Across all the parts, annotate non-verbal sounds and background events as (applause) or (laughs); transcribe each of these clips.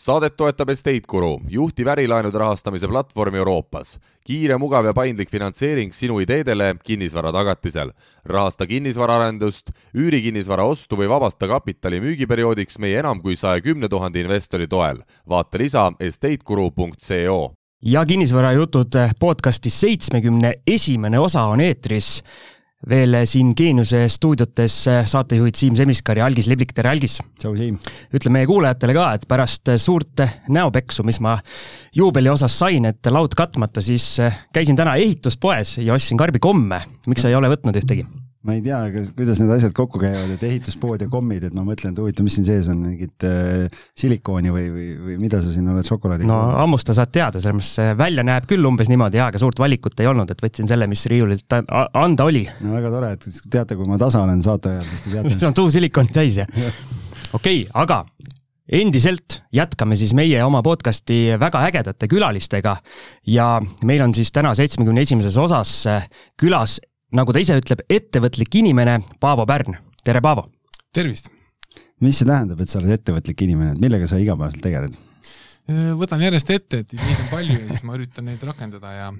saadet toetab Estate Guru, juhtiv ärilaenude rahastamise platvorm Euroopas. kiire, mugav ja paindlik finantseering sinu ideedele kinnisvara tagatisel. rahasta kinnisvaraarendust, üüri kinnisvara ostu või vabasta kapitali müügiperioodiks meie enam kui saja kümne tuhande investori toel. vaata lisa estateguru.co. ja kinnisvarajutud podcastis seitsmekümne esimene osa on eetris veel siin Geeniuse stuudiotes saatejuhid Siim Semiskar ja Algis Liblik, tere Algis! tšau Siim! ütle meie kuulajatele ka, et pärast suurt näopeksu, mis ma juubeli osas sain, et laud katmata, siis käisin täna ehituspoes ja ostsin karbikomme. miks sa ei ole võtnud ühtegi? Ma ei tea, kuidas need asjad kokku käivad, et ehituspood ja kommid, et ma mõtlen, et huvitav, mis siin sees on, mingit äh, silikooni või, või, või mida sa siin oled šokolaadi? no hammusta saad teada, selles mõttes välja näeb küll umbes niimoodi aga suurt valikut ei olnud, et võtsin selle, mis riiulilt anda oli. no väga tore, et teate, kui ma tasa olen saate ajal, siis te teate (laughs) siis on suu silikooni täis ja okei okay,, aga endiselt jätkame siis meie oma podcasti väga ägedate külalistega ja meil on siis täna seitsmekümne esimeses osas külas nagu ta ise ütleb, ettevõtlik inimene, Paavo Pärn. tere, Paavo! tervist! mis see tähendab, et sa oled ettevõtlik inimene, et millega sa igapäevaselt tegeled? võtan järjest ette, et ideid on palju ja siis ma üritan neid rakendada ja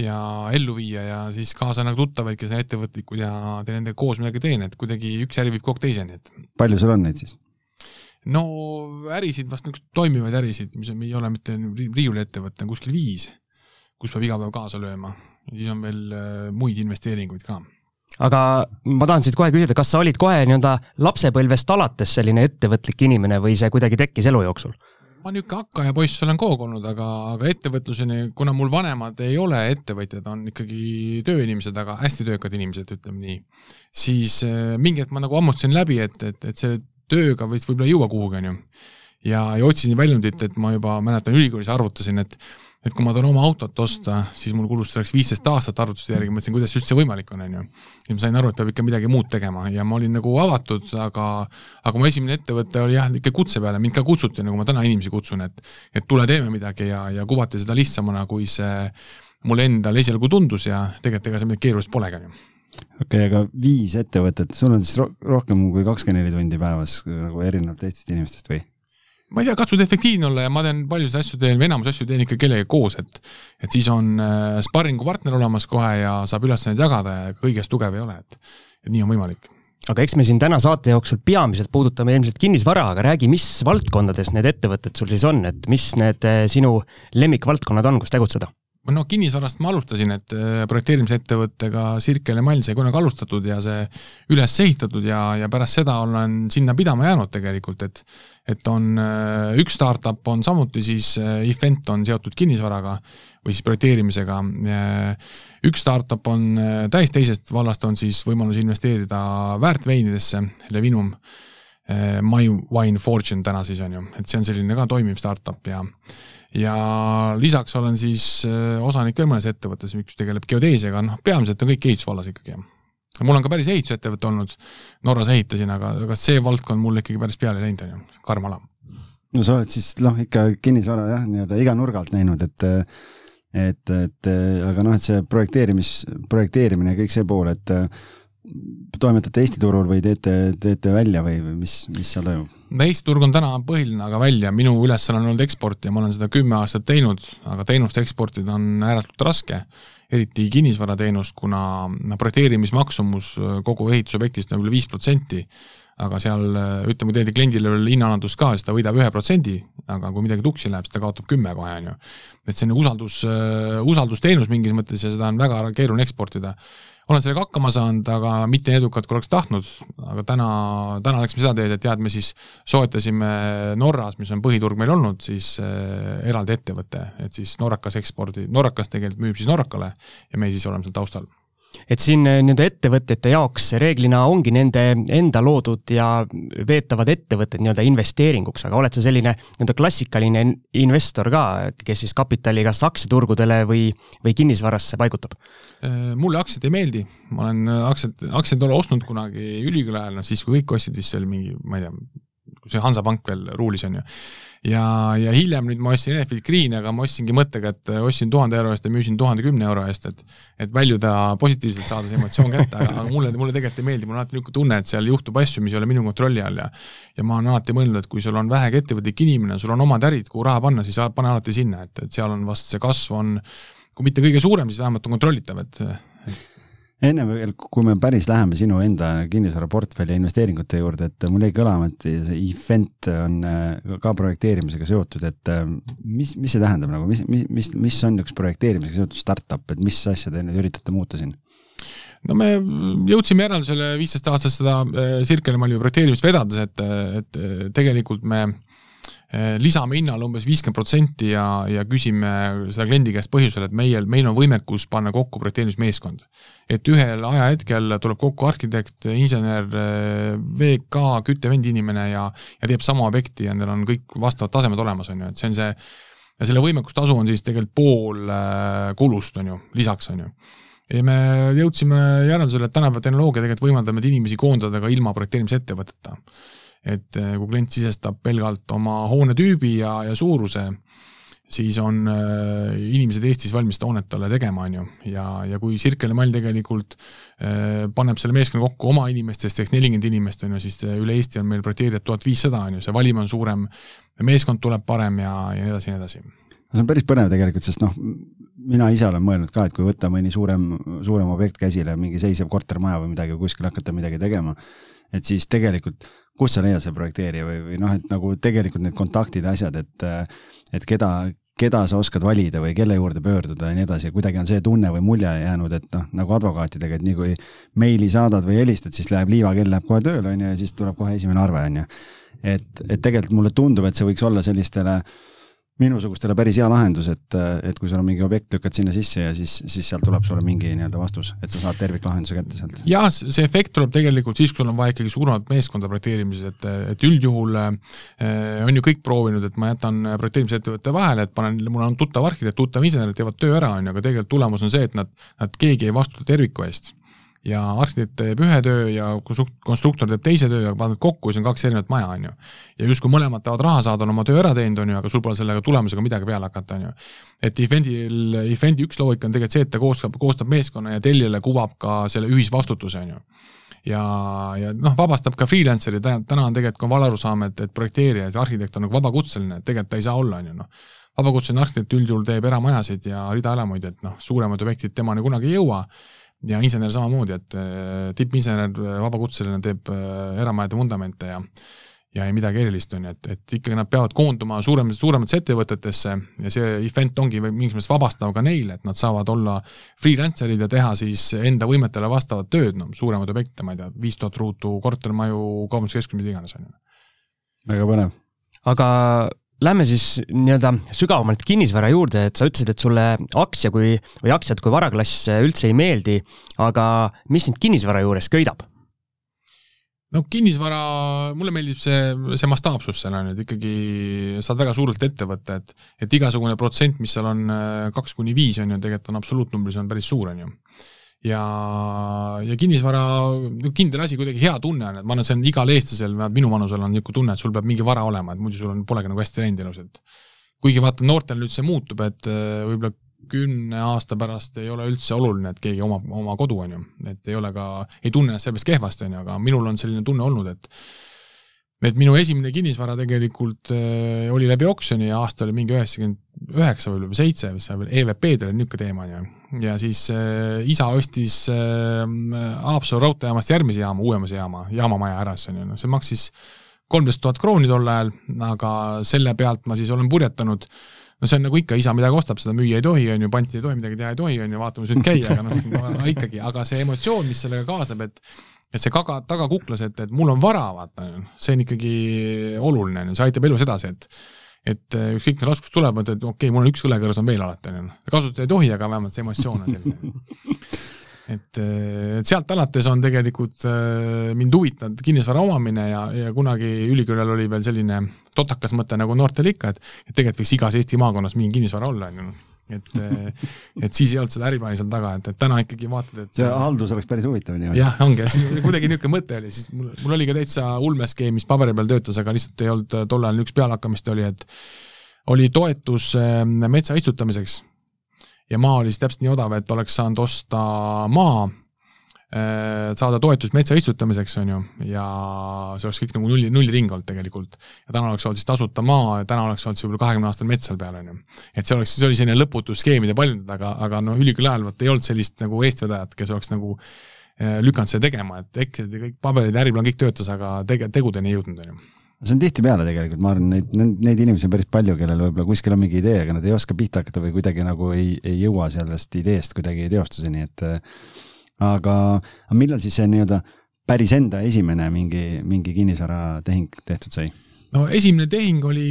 ja ellu viia ja siis kaasa nagu tuttavaid, kes on ettevõtlikud ja teen nendega koos midagi teen, et kuidagi üks äri viib kogu aeg teiseni, et. palju sul on neid siis? no ärisid, vast niisuguseid toimivaid ärisid, mis ei ole mitte riiuliettevõte, on kuskil viis, kus peab iga päev kaasa lööma ja siis on veel äh, muid investeeringuid ka aga ma tahan siit kohe küsida, kas sa olid kohe nii-öelda lapsepõlvest alates selline ettevõtlik inimene või see kuidagi tekkis elu jooksul? ma niisugune hakkajapoiss olen kogu olnud, aga, aga ettevõtluseni, kuna mul vanemad ei ole ettevõtjad, on ikkagi tööinimesed, aga hästi töökad inimesed, ütleme nii, siis äh, mingi hetk ma nagu hammustasin läbi, et, et, et selle tööga võis võib-olla ei jõua kuhugi, on ju. ja, ja otsisin väljundit, et ma juba mäletan ülikoolis arvutasin, et et kui ma tahan oma autot osta, siis mul kulus selleks viisteist aastat arvutuste järgi, mõtlesin, kuidas üldse võimalik on, on ju. ja ma sain aru, et peab ikka midagi muud tegema ja ma olin nagu avatud, aga aga mu esimene ettevõte oli jah, ikka kutse peale, mind ka kutsuti, nagu ma täna inimesi kutsun, et et tule teeme midagi ja, ja kuvati seda lihtsamana, kui see mulle endale esialgu tundus ja tegelikult ega see midagi keerulist polegi, on ju okei okay,, aga viis ettevõtet, sul on siis rohkem kui kakskümmend neli tundi päevas nagu erinevalt teistest inimestest või? Ma ei tea, katsuda efektiivne olla ja ma teen paljusid asju teen või enamus asju teen ikka kellegagi koos, et et siis on äh, sparringupartner olemas kohe ja saab ülesandeid jagada ja kõiges tugev ei ole, et et nii on võimalik aga eks me siin täna saate jooksul peamiselt puudutame ilmselt kinnisvara, aga räägi, mis valdkondades need ettevõtted sul siis on, et mis need äh, sinu lemmikvaldkonnad on, kus tegutseda? No kinnisvarast ma alustasin, et äh, projekteerimisettevõttega Sirkel ja Mall sai kunagi alustatud ja see üles ehitatud ja, ja pärast seda olen sinna pidama jäänud tegelikult, et et on äh, üks startup on samuti siis, äh, Event on seotud kinnisvaraga või siis projekteerimisega. üks startup on täiesti teisest vallast, on siis võimalus investeerida väärtveinidesse, Levinum, My Wine Fortune täna siis on ju, et see on selline ka toimiv startup ja ja lisaks olen siis äh, osanik veel mõnes ettevõttes, mis tegeleb geodeesiaga, noh, peamiselt on kõik ehitusvallas ikkagi. mul on ka päris ehitusettevõte olnud, Norras ehitasin, aga, aga see valdkond mulle ikkagi päris peale ei läinud, on ju, karm ala. no sa oled siis noh, ikka kinnisvara jah, nii-öelda iga nurga alt näinud, et et, et aga noh, et see projekteerimis, projekteerimine ja kõik see pool, et toimetate Eesti turul või teete, teete välja või, mis, mis seal toimub? no Eesti turg on täna põhiline, aga välja, minu ülesanne on olnud eksport ja ma olen seda kümme aastat teinud, aga teenust eksportida on ääretult raske, eriti kinnisvarateenust, kuna projekteerimismaksumus kogu ehitusobjektist on üle viis protsenti, aga seal ütleme, teete kliendile veel hinnaalandust ka, siis ta võidab ühe protsendi, aga kui midagi tuksi läheb, siis ta kaotab kümme kohe, on ju. et see on usaldus, usaldusteenus mingis mõttes ja seda on väga keeruline eksportida olen sellega hakkama saanud, aga mitte nii edukalt, kui oleks tahtnud, aga täna, täna läksime seda teed, et et me siis soetasime Norras, mis on põhiturg meil olnud, siis äh, eraldi ettevõte, et siis norrakas ekspordi, norrakas tegelikult müüb siis norrakale ja meie siis oleme seal taustal et siin eh, nii-öelda ettevõtete jaoks reeglina ongi nende enda loodud ja veetavad ettevõtted nii-öelda investeeringuks, aga oled sa selline nii-öelda klassikaline investor ka, kes siis kapitali kas aktsiaturgudele või, või kinnisvarasse paigutab? Äh, mulle aktsiad ei meeldi, ma olen aktsiad, aktsiaid olen ostnud kunagi ülikooli ajal, noh siis kui kõik ostsid, vist see oli mingi, ma ei tea, kui see Hansapank veel ruulis, on ju. ja, ja hiljem nüüd ma ostsin Enefit Greeni, aga ma ostsingi mõttega, et ostsin tuhande euro eest ja müüsin tuhande kümne euro eest, et et väljuda positiivselt, saada see emotsioon kätte, aga, aga mulle, mulle tegelikult ei meeldi, mul on alati niisugune tunne, et seal juhtub asju, mis ei ole minu kontrolli all ja ja ma olen alati mõelnud, et kui sul on vähegi ettevõtlik inimene, sul on omad ärid, kuhu raha panna, siis pane alati sinna, et, et seal on vast see kasv on kui mitte kõige suurem, siis vähemalt on kontrollitav, et enne veel, kui me päris läheme sinu enda kinnisvaraportfelli investeeringute juurde, et mul jäi kõlama, et see event on äh, ka projekteerimisega seotud, et äh, mis, mis see tähendab nagu, mis, mis, mis, mis on üks projekteerimisega seotud startup, et mis asja te nüüd üritate muuta siin? no me jõudsime järeldusele viisteist aastat seda äh, Sirkeli Malju projekteerimist vedades, et, et tegelikult me lisame hinnale umbes viiskümmend protsenti ja, ja küsime seda kliendi käest põhjusel, et meie, meil on võimekus panna kokku projekteerimismeeskond. et ühel ajahetkel tuleb kokku arhitekt, insener, eh, VK, küttevendi inimene ja, ja teeb sama objekti ja neil on kõik vastavad tasemed olemas, on ju, et see on see, ja selle võimekustasu on siis tegelikult pool eh, kulust, on ju, lisaks, on ju. Ja me jõudsime järeldusele, et tänapäeva tehnoloogia tegelikult võimaldab neid inimesi koondada ka ilma projekteerimisettevõtteta et eh, kui klient sisestab pelgalt oma hoonetüübi ja, ja suuruse, siis on äh, inimesed Eestis valmis seda hoonet talle tegema, on ju, ja, ja kui Sirkeli mall tegelikult äh, paneb selle meeskonna kokku oma inimestest ehk nelikümmend inimest, on ju, siis üle Eesti on meil projekteerijad tuhat viissada, on ju, see valim on suurem, meeskond tuleb parem ja, ja nii edasi ja nii edasi. See on päris põnev tegelikult, sest noh, mina ise olen mõelnud ka, et kui võtta mõni suurem, suurem objekt käsile, mingi seisev kortermaja või midagi, kuskil hakata midagi tegema, et siis tegelikult kus sa leiad selle projekteerija või, või noh, et nagu tegelikult need kontaktid, asjad, et, et keda, keda sa oskad valida või kelle juurde pöörduda ja nii edasi ja kuidagi on see tunne või mulje jäänud, et noh, nagu advokaatidega, et nii kui meili saadad või helistad, siis läheb liivakell läheb kohe tööle, on ju, ja siis tuleb kohe esimene arve, on ju. et, et tegelikult mulle tundub, et see võiks olla sellistele äh, minusugustele päris hea lahendus, et, et kui sul on mingi objekt, lükkad sinna sisse ja siis, siis sealt tuleb sulle mingi nii-öelda vastus, et sa saad terviklahenduse kätte sealt. jah, see efekt tuleb tegelikult siis, kui sul on vaja ikkagi suuremat meeskonda projekteerimises, et, et üldjuhul äh, on ju kõik proovinud, et ma jätan projekteerimisettevõtte vahele, et panen, mul on tuttav arhitekt, tuttav insener, teevad töö ära, on ju, aga tegelikult tulemus on see, et nad, nad, keegi ei vastuta terviku eest ja arhitekt teeb ühe töö ja konstruktor teeb teise töö ja paned kokku siis on kaks erinevat maja, on ju. ja justkui mõlemad tahavad raha saada, on oma töö ära teinud, on ju, aga sul pole sellega tulemusega midagi peale hakata, on ju. et Event'il, Event'i üks loogika on tegelikult see, et ta koostab, koostab meeskonna ja tellijale kuvab ka selle ühisvastutuse, on ju ja, ja noh, vabastab ka freelancer'i, täna on tegelikult ka valearusaam, et, et projekteerija, see arhitekt on nagu vabakutseline, tegelikult ta ei saa olla, on ju noh. vabakutseline arhitekt üldjuhul teeb eramajasid ja rida elamuid, et noh, suuremad objektid temani kunagi ei jõua ja insener samamoodi, et äh, tippinsener, äh, vabakutseline teeb äh, eramajade vundamente ja ja ei midagi erilist, on ju, et, et ikkagi nad peavad koonduma suurematesse, suurematesse ettevõtetesse ja see event ongi mingis mõttes vabastav ka neile, et nad saavad olla freelancer'id ja teha siis enda võimetele vastavat tööd, noh, suuremaid objekte, ma ei tea, viis tuhat ruutu kortermaju, kaubanduskeskus, mida iganes, on ju. väga põnev. aga Lähme siis nii-öelda sügavamalt kinnisvara juurde, et sa ütlesid, et sulle aktsia kui, või aktsiad kui varaklass üldse ei meeldi, aga mis sind kinnisvara juures köidab? no kinnisvara, mulle meeldib see, see mastaapsus seal on, et ikkagi saad väga suurelt ette võtta, et et igasugune protsent, mis seal on kaks kuni viis, on ju, tegelikult on absoluutnumbris on päris suur, on ju ja, ja kinnisvara, kindel asi, kuidagi hea tunne on, et ma arvan, et see on igal eestlasel, minu vanusel on niisugune tunne, et sul peab mingi vara olema, et muidu sul on, polegi nagu hästi läinud elus, et kuigi vaata, noortel nüüd see muutub, et äh, võib-olla kümne aasta pärast ei ole üldse oluline, et keegi omab oma kodu, on ju, et ei ole ka, ei tunne ennast sellest kehvasti, on ju, aga minul on selline tunne olnud, et et minu esimene kinnisvara tegelikult äh, oli läbi oksjoni ja aasta oli mingi üheksakümmend üheksa või seitse, mis seal veel EVP-del on niisugune teema, on ju. ja siis äh, isa ostis äh, Haapsalu raudteejaamast järgmise jaama, uuemas jaama, jaamamaja ära, siis on ju, noh see maksis kolmteist tuhat krooni tol ajal, aga selle pealt ma siis olen purjetanud no see on nagu ikka, isa midagi ostab, seda müüa ei tohi, on ju, panti ei tohi, midagi teha ei tohi, on ju, vaatamas võib käia, aga noh, (laughs) ikkagi, aga see emotsioon, mis sellega kaasneb, et et see kaga, tagakuklas, et, et mul on vara, vaata, see on ikkagi oluline, see aitab elus edasi, et et äh, ükskõik, mis raskus tuleb, mõtled, et okei okay,, mul on üks õlekõrs on veel alati, on ju. kasutada ei tohi, aga vähemalt see emotsioon on selline. (laughs) et, äh, et sealt alates on tegelikult äh, mind huvitanud kinnisvara omamine ja, ja kunagi ülikoolil oli veel selline totakas mõte nagu noortel ikka, et et tegelikult võiks igas Eesti maakonnas mingi kinnisvara olla, on ju. Et, et siis ei olnud seda äriplaani seal taga, et, et täna ikkagi vaatad, et see haldus oleks päris huvitav niimoodi. jah, ongi, kuidagi niisugune mõte oli, siis mul, mul oli ka täitsa ulmeskeem, mis paberi peal töötas, aga lihtsalt ei olnud tol ajal üks pealehakkamist oli, et oli toetus metsa istutamiseks ja maa oli siis täpselt nii odav, et oleks saanud osta maa, saada toetust metsa istutamiseks, on ju, ja see oleks kõik nagu nulli, nullring olnud tegelikult. ja täna oleks olnud siis tasuta maa ja täna oleks olnud see võib-olla kahekümne aastane mets seal peal, on ju. et see oleks, see oli selline lõputu skeemide paljundada, aga, aga no ülikooli ajal vot ei olnud sellist nagu eestvedajat, kes oleks nagu äh, lükanud seda tegema, et Excelid ja kõik paberid ja äriplaan kõik töötas, aga tege-, tegudeni ei jõudnud, on ju see on tihtipeale tegelikult, ma arvan, neid, neid inimesi on päris palju, kellel võib-olla kuskil on mingi idee, aga nad ei oska pihta hakata või kuidagi nagu ei, ei jõua sellest ideest kuidagi teostuseni, et aga, aga millal siis see nii-öelda päris enda esimene mingi, mingi kinnisvaratehing tehtud sai? no esimene tehing oli,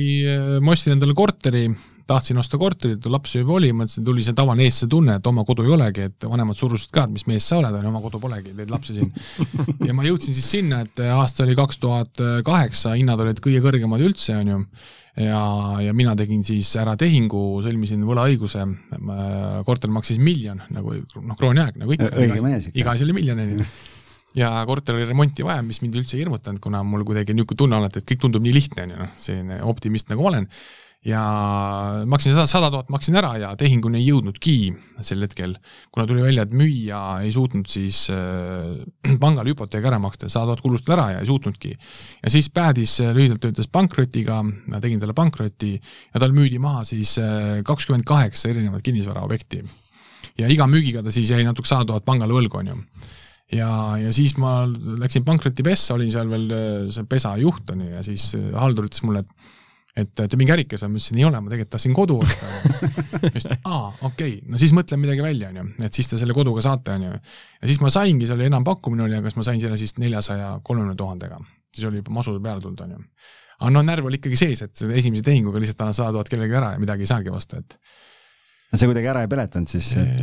ma ostsin endale korteri tahtsin osta korterit, laps juba oli, mõtlesin, tuli see tavaline eestlase tunne, et oma kodu ei olegi, et vanemad surusid ka, et mis mees sa oled, on ju, oma kodu polegi, teed lapsi siin. (laughs) ja ma jõudsin siis sinna, et aasta oli kaks tuhat kaheksa, hinnad olid kõige kõrgemad üldse, on ju, ja, ja mina tegin siis ära tehingu, sõlmisin võlaõiguse, korter maksis miljon, nagu noh, krooniaeg nagu ikka. õige mees ikka. iga asi oli miljon, on ju ja korter oli remonti vaja, mis mind üldse ei hirmutanud, kuna mul kuidagi niisugune tunne alati, et kõik tundub nii lihtne, on ju, noh, selline optimist nagu ma olen ja maksin sada, sada tuhat maksin ära ja tehinguni ei jõudnudki sel hetkel, kuna tuli välja, et müüja ei suutnud siis äh, (clears throat) pangale hüpoteegi ära maksta, sada tuhat kulus ära ja ei suutnudki. ja siis päädis äh, lühidalt öeldes pankrotiga, ma tegin talle pankroti ja tal müüdi maha siis äh, kakskümmend kaheksa erinevat kinnisvaraobjekti. ja iga müügiga ta siis jäi natuke sada tuhat pangale võlgu, on ju ja, ja siis ma läksin pankrotipessa, olin seal veel äh, see pesa juht, on ju, ja siis haldur ütles mulle, et et te mingi ärikas või, ma ütlesin, ei ole, ma tegelikult tahtsin kodu osta. (laughs) just, aa, okei okay., no siis mõtlen midagi välja, on ju, et siis te selle koduga saate, on ju. ja siis ma saingi, seal oli enampakkumine oli, aga kas ma sain selle siis neljasaja kolmekümne tuhandega. siis oli juba masu peale tulnud, on ju. aga noh, närv oli ikkagi sees, et esimese tehinguga lihtsalt annad sada tuhat kellelegi ära ja midagi ei saagi vastu, et see kuidagi ära ei peletanud siis et...?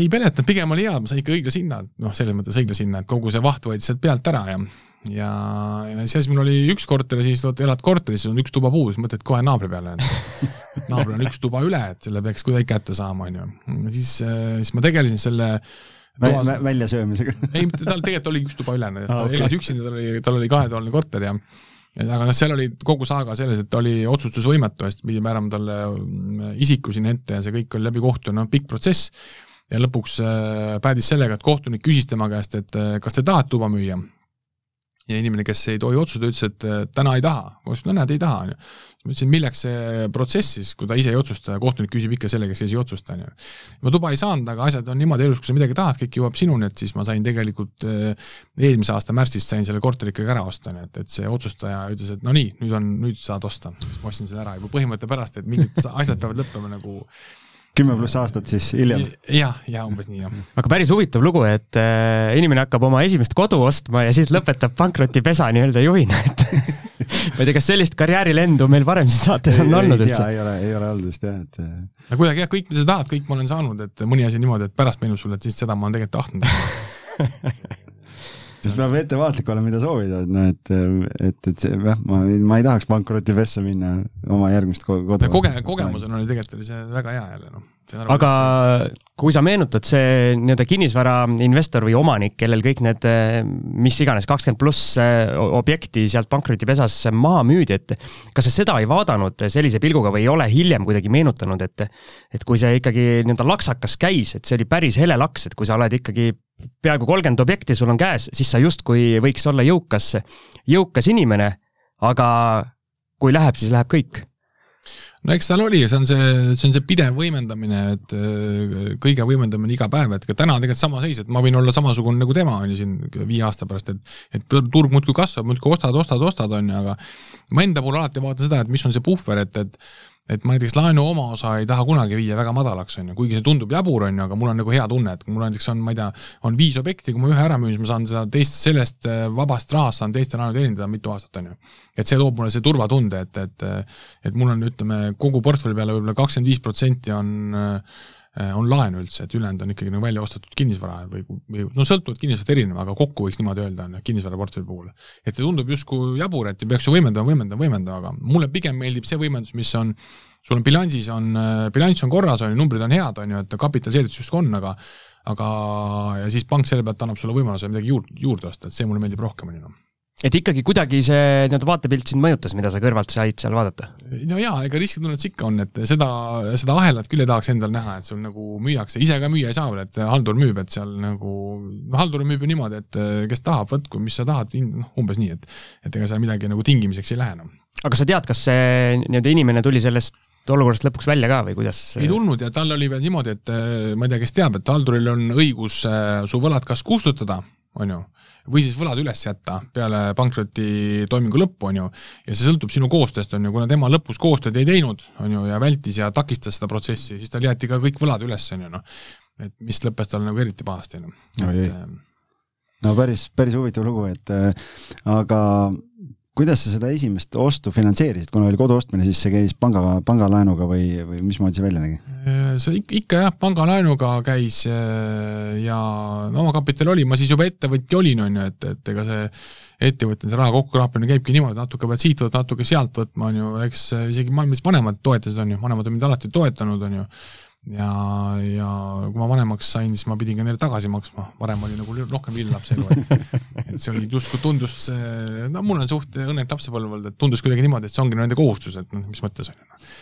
ei peletanud, pigem oli hea, ma sain ikka õiglase hinna, noh, selles mõttes õiglase hinna, et kogu see vaht võeti sealt pealt ära ja ja, ja siis mul oli üks korter ja siis vot elad korteris, on üks tuba puudus, mõtled kohe naabri peale, et (laughs) naabril on üks tuba üle, et selle peaks kuidagi kätte saama, on ju. siis, siis ma tegelesin selle toas... Vä väljasöömisega (laughs) ei, tal tegelikult oli üks tuba ülene, ta (laughs) ah, okay. elas üksinda, tal oli, tal oli kahetoaline korter ja aga noh, seal oli kogu saaga selles, et ta oli otsustusvõimetu, sest pidi määrama talle mm, isiku sinna ette ja see kõik oli läbi kohtu, noh, pikk protsess. ja lõpuks äh, päädis sellega, et kohtunik küsis tema käest, et äh, kas te tahate tuba müüa ja inimene, kes ei tohi otsustada, ütles, et täna ei taha. ma ütlesin, no näed, ei taha, on ju. ma ütlesin, milleks see protsess siis, kui ta ise ei otsusta ja kohtunik küsib ikka selle, kes ei otsusta, on ju. ma tuba ei saanud, aga asjad on niimoodi elus, kui sa midagi tahad, kõik jõuab sinuni, et siis ma sain tegelikult eh, eelmise aasta märtsist sain selle korteri ikkagi ära osta, nii et, et see otsustaja ütles, et no nii, nüüd on, nüüd saad osta. siis ma ostsin selle ära juba põhimõtte pärast, et mingid asjad peavad lõppema nagu kümme pluss aastat siis hiljem. jah, ja umbes nii, jah. aga päris huvitav lugu, et äh, inimene hakkab oma esimest kodu ostma ja siis lõpetab pankrotipesa nii-öelda juhina, et (laughs) ma ei tea, kas sellist karjäärilendu meil varem siin saates on olnud üldse? ei ole, ei ole olnud vist jah, et. Äh. no kuidagi jah, kõik, mida sa tahad, kõik ma olen saanud, et mõni asi niimoodi, et pärast meenub sulle, et siis seda ma olen tegelikult tahtnud (laughs) siis peab ettevaatlik olema, mida soovida, et noh, et, et, et jah, ma, ma ei tahaks pankrotipessa minna oma järgmist kodu. koge-, kogemusena oli tegelikult oli see väga hea jälle noh. Aga kui sa meenutad, see nii-öelda kinnisvarainvestor või omanik, kellel kõik need mis iganes kakskümmend pluss objekti sealt pankrotipesas maha müüdi, et kas sa seda ei vaadanud sellise pilguga või ei ole hiljem kuidagi meenutanud, et et kui see ikkagi nii-öelda laksakas käis, et see oli päris hele laks, et kui sa oled ikkagi peaaegu kolmkümmend objekti sul on käes, siis sa justkui võiks olla jõukas, jõukas inimene, aga kui läheb, siis läheb kõik no eks tal oli, see on see, see on see pidev võimendamine, et äh, kõige võimendamine iga päev, et ka täna tegelikult sama seis, et ma võin olla samasugune nagu tema on ju siin viie aasta pärast, et et turg muudkui kasvab, muudkui ostad, ostad, ostad, on ju, aga ma enda puhul alati vaatan seda, et mis on see puhver, et, et et ma näiteks laenu omaosa ei taha kunagi viia väga madalaks, on ju, kuigi see tundub jabur, on ju, aga mul on nagu hea tunne, et mul näiteks on, ma ei tea, on viis objekti, kui ma ühe ära müün, siis ma saan seda teist, sellest äh, vabast rahast saan teiste laenu teenindada mitu aastat, on ju. et see toob mulle see turvatunde, et, et et mul on, ütleme, kogu portfelli peale võib-olla kakskümmend viis protsenti on äh, on laen üldse, et ülejäänud on ikkagi nagu välja ostetud kinnisvara või, või no sõltuvalt kinnisvarast erinev, aga kokku võiks niimoodi öelda, on ju, kinnisvaraportfelli puhul. et tundub justkui jabur, et peaks ju võimendama, võimendama, võimendama, aga mulle pigem meeldib see võimendus, mis on sul on bilansis on, bilanss on korras, on ju, numbrid on head, on ju, et kapitaliseeritus justkui on, aga aga, ja siis pank selle pealt annab sulle võimaluse midagi juurde, juurde osta, et see mulle meeldib rohkem, on ju et ikkagi kuidagi see nii-öelda vaatepilt sind mõjutas, mida sa kõrvalt said seal vaadata? no jaa, ega riskitunnet ikka on, et seda, seda ahelat küll ei tahaks endal näha, et sul nagu müüakse, ise ka müüa ei saa veel, et haldur müüb, et seal nagu, haldur müüb ju niimoodi, et kes tahab, võtku, mis sa tahad, noh, umbes nii, et et ega seal midagi nagu tingimiseks ei lähe enam. aga sa tead, kas see nii-öelda inimene tuli sellest olukorrast lõpuks välja ka või kuidas? ei tulnud ja tal oli veel niimoodi, et ma ei tea, kes teab, et halduril on õigus su võlad kas kustutada, on ju, või siis võlad üles jätta peale pankrotitoimingu lõppu, on ju, ja see sõltub sinu koostööst, on ju, kuna tema lõpus koostööd ei teinud, on ju, ja vältis ja takistas seda protsessi, siis tal jäeti ka kõik võlad üles, on ju, noh. et mis lõppes tal nagu eriti pahasti, noh. no päris, päris huvitav lugu, et äh, aga kuidas sa seda esimest ostu finantseerisid, kuna oli kodu ostmine, siis see käis panga, pangalaenuga või, või mismoodi see välja nägi? see ikka jah, pangalaenuga käis ja no, omakapital oli, ma siis juba ettevõtja olin, on ju, et, et ega see ettevõtjate raha kokkukraapimine käibki niimoodi, natuke pead siit võtma, natuke sealt võtma, on ju, eks isegi maailmas vanemad toetasid, on ju, vanemad on mind alati toetanud, on ju ja, ja kui ma vanemaks sain, siis ma pidin ka neile tagasi maksma, varem oli nagu rohkem lillapselu, et (laughs) et see oli justkui tundus, no mul on suht õnnelik lapsepõlv olnud, et tundus kuidagi niimoodi, et see ongi nende kohustus, et noh, mis mõttes on ju noh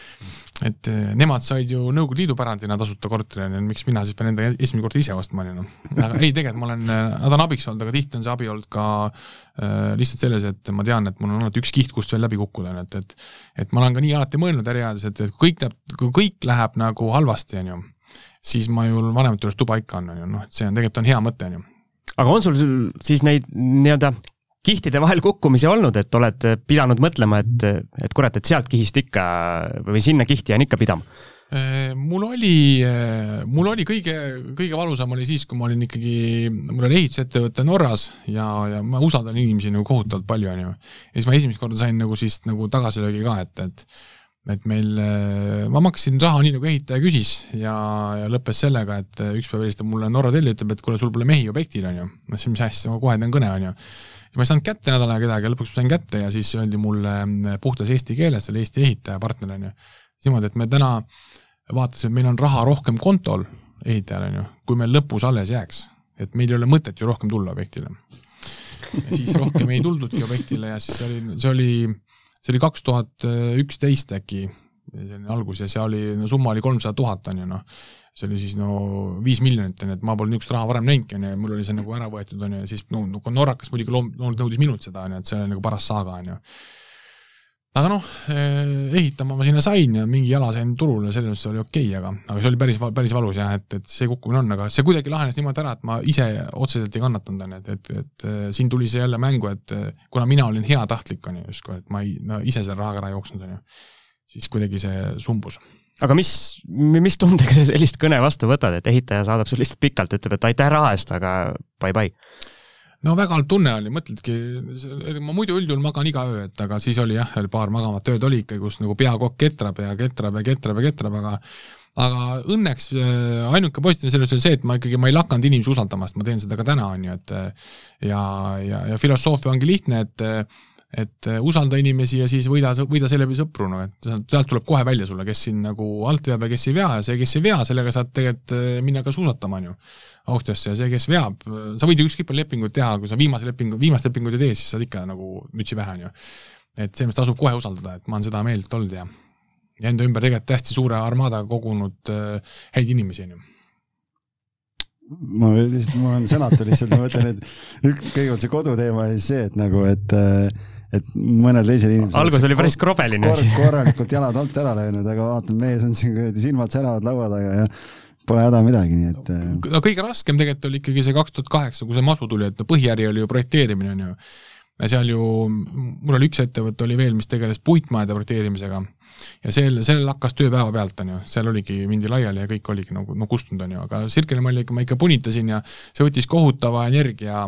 et eh, nemad said ju Nõukogude Liidu pärandina tasuta korteri, onju, miks mina siis pean enda esimene kord ise ostma, onju noh. aga ei, tegelikult ma olen, eh, nad on abiks olnud, aga tihti on see abi olnud ka äh, lihtsalt selles, et ma tean, et mul on alati üks kiht, kust veel läbi kukkuda, onju, et, et et ma olen ka nii alati mõelnud äriajades, et, et kõik läheb, kui kõik läheb nagu halvasti, onju, siis ma ju vanemate juures tuba ikka on, onju, noh, et see on tegelikult on hea mõte, onju aga on sul siis neid nii-öelda kihtide vahel kukkumisi olnud, et oled pidanud mõtlema, et, et kurat, et sealt kihist ikka või sinna kihti jään ikka pidama? Äh, mul oli, äh, mul oli kõige, kõige valusam oli siis, kui ma olin ikkagi, mul oli ehitusettevõte Norras ja, ja ma usaldan inimesi nagu kohutavalt palju, onju. ja siis ma esimest korda sain nagu siis nagu tagasilöögi ka, et, et et meil, äh, ma maksin raha nii, nagu ehitaja küsis ja, ja lõppes sellega, et üks päev helistab mulle Norra Tell ja ütleb, et kuule, sul pole mehi objektil, onju. ma ütlesin, mis asja, ma kohe teen kõne, onju ja ma ei saanud kätte nädal aega kedagi lõpuks ma sain kätte ja siis öeldi mulle mm, puhtas eesti keeles, selle Eesti ehitaja partner on ju, niimoodi, et me täna vaatasime, et meil on raha rohkem kontol ehitajal on ju, kui meil lõpus alles jääks. et meil ei ole mõtet ju rohkem tulla objektile. ja siis rohkem ei tuldudki objektile ja siis see oli, see oli, see oli kaks tuhat üksteist äkki, selline algus ja see oli, no summa oli kolmsada tuhat on ju noh see oli siis no viis miljonit, on ju, et ma polnud niisugust raha varem näinudki, on ju, ja mul oli see nagu ära võetud, on ju, ja siis no, no norrakas muidugi loom-, nõudis minult seda, on ju, et see oli nagu paras saaga, on ju. aga noh, eh, ehitama ma sinna sain ja mingi jala sain turule, selles mõttes oli okei okay,, aga, aga see oli päris, päris valus jah, et, et see kukkumine on, aga see kuidagi lahenes niimoodi ära, et ma ise otseselt ei kannatanud, on ju, et, et, et eh, siin tuli see jälle mängu, et eh, kuna mina olin heatahtlik, on ju, justkui, et ma ei, no ise selle rahaga ära jooksnud, on ju, siis kuidagi see sumbus aga mis, mis tundega sa sellist kõne vastu võtad, et ehitaja saadab sul lihtsalt pikalt, ütleb, et aitäh raha eest, aga bye-bye? no väga halb tunne oli, mõtledki, ma muidu üldjuhul magan iga öö, et aga siis oli jah, paar magavat ööd oli ikka, kus nagu peakokk ketrab ja ketrab ja ketrab ja ketrab, aga aga õnneks äh, ainuke positiivne selles oli see, et ma ikkagi, ma ei lakanud inimesi usaldamast, ma teen seda ka täna, on ju, et ja, ja, ja filosoofia ongi lihtne, et et äh, usalda inimesi ja siis võida, võida seeläbi sõpru, noh et sealt tuleb kohe välja sulle, kes sind nagu alt veab ja kes ei vea ja see, kes ei vea, sellega saad tegelikult äh, minna ka suusatama, on ju, Austriasse ja see, kes veab, sa võid ju ükskõik palju lepinguid teha, kui sa viimase lepingu, viimast lepingut ei tee, siis saad ikka nagu mütsi pähe, on ju. et selles mõttes tasub kohe usaldada, et ma olen seda meelt olnud ja ja enda ümber tegelikult hästi suure armaadaga kogunud äh, häid inimesi, on ju ma lihtsalt, mul on sõnatu lihtsalt, ma mõtlen, et üks, kõigepealt see koduteema ja siis see, et nagu, et äh, et mõnel teisel inimesel algus oli päris krobeline kor. korralikult jalad alt ära löönud, aga vaatan, mees on siin kuradi silmad säravad laua taga ja pole häda midagi, nii et. Äh, no kõige raskem tegelikult oli ikkagi see kaks tuhat kaheksa, kui see masu tuli, et no põhiäri oli ju projekteerimine, on ju. ja seal ju, mul oli üks ettevõte oli veel, mis tegeles puitmajade projekteerimisega ja sel, sellel hakkas töö päevapealt, on ju, seal oligi, mindi laiali ja kõik oligi nagu no kustunud, on ju, aga Sirkeli malli ikka ma ikka punitasin ja see võttis kohutava energia.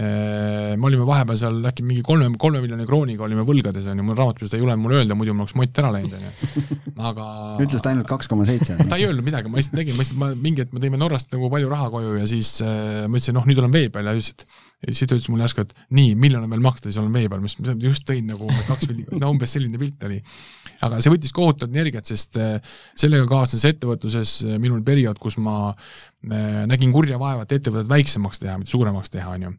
me olime vahepeal seal äkki mingi kolme, kolme miljoni krooniga olime võlgades, on ju, mul raamatupidajast ei julgenud mulle öelda, muidu mul oleks mott ära läinud, on ju. aga (laughs) ütles ta ainult kaks koma seitse. (laughs) ta ei öelnud midagi, ma lihtsalt tegin, ma lihtsalt, ma mingi hetk me tõime Norrast nagu palju raha koju ja siis äh, ma ütlesin, noh, nüüd olen vee peal ja ütles, et siis ta ütles mulle järsku, et nii, miljon on veel maksta, siis olen vee peal, mis ma just tõin nagu kaks no umbes selline pilt oli. aga see võttis kohutavat energiat, sest äh, sellega kaasnes ettevõtluses äh, minul periood, kus ma äh, nägin kurja vaeva, et ettevõtet väiksemaks teha, mitte suuremaks teha, on ju.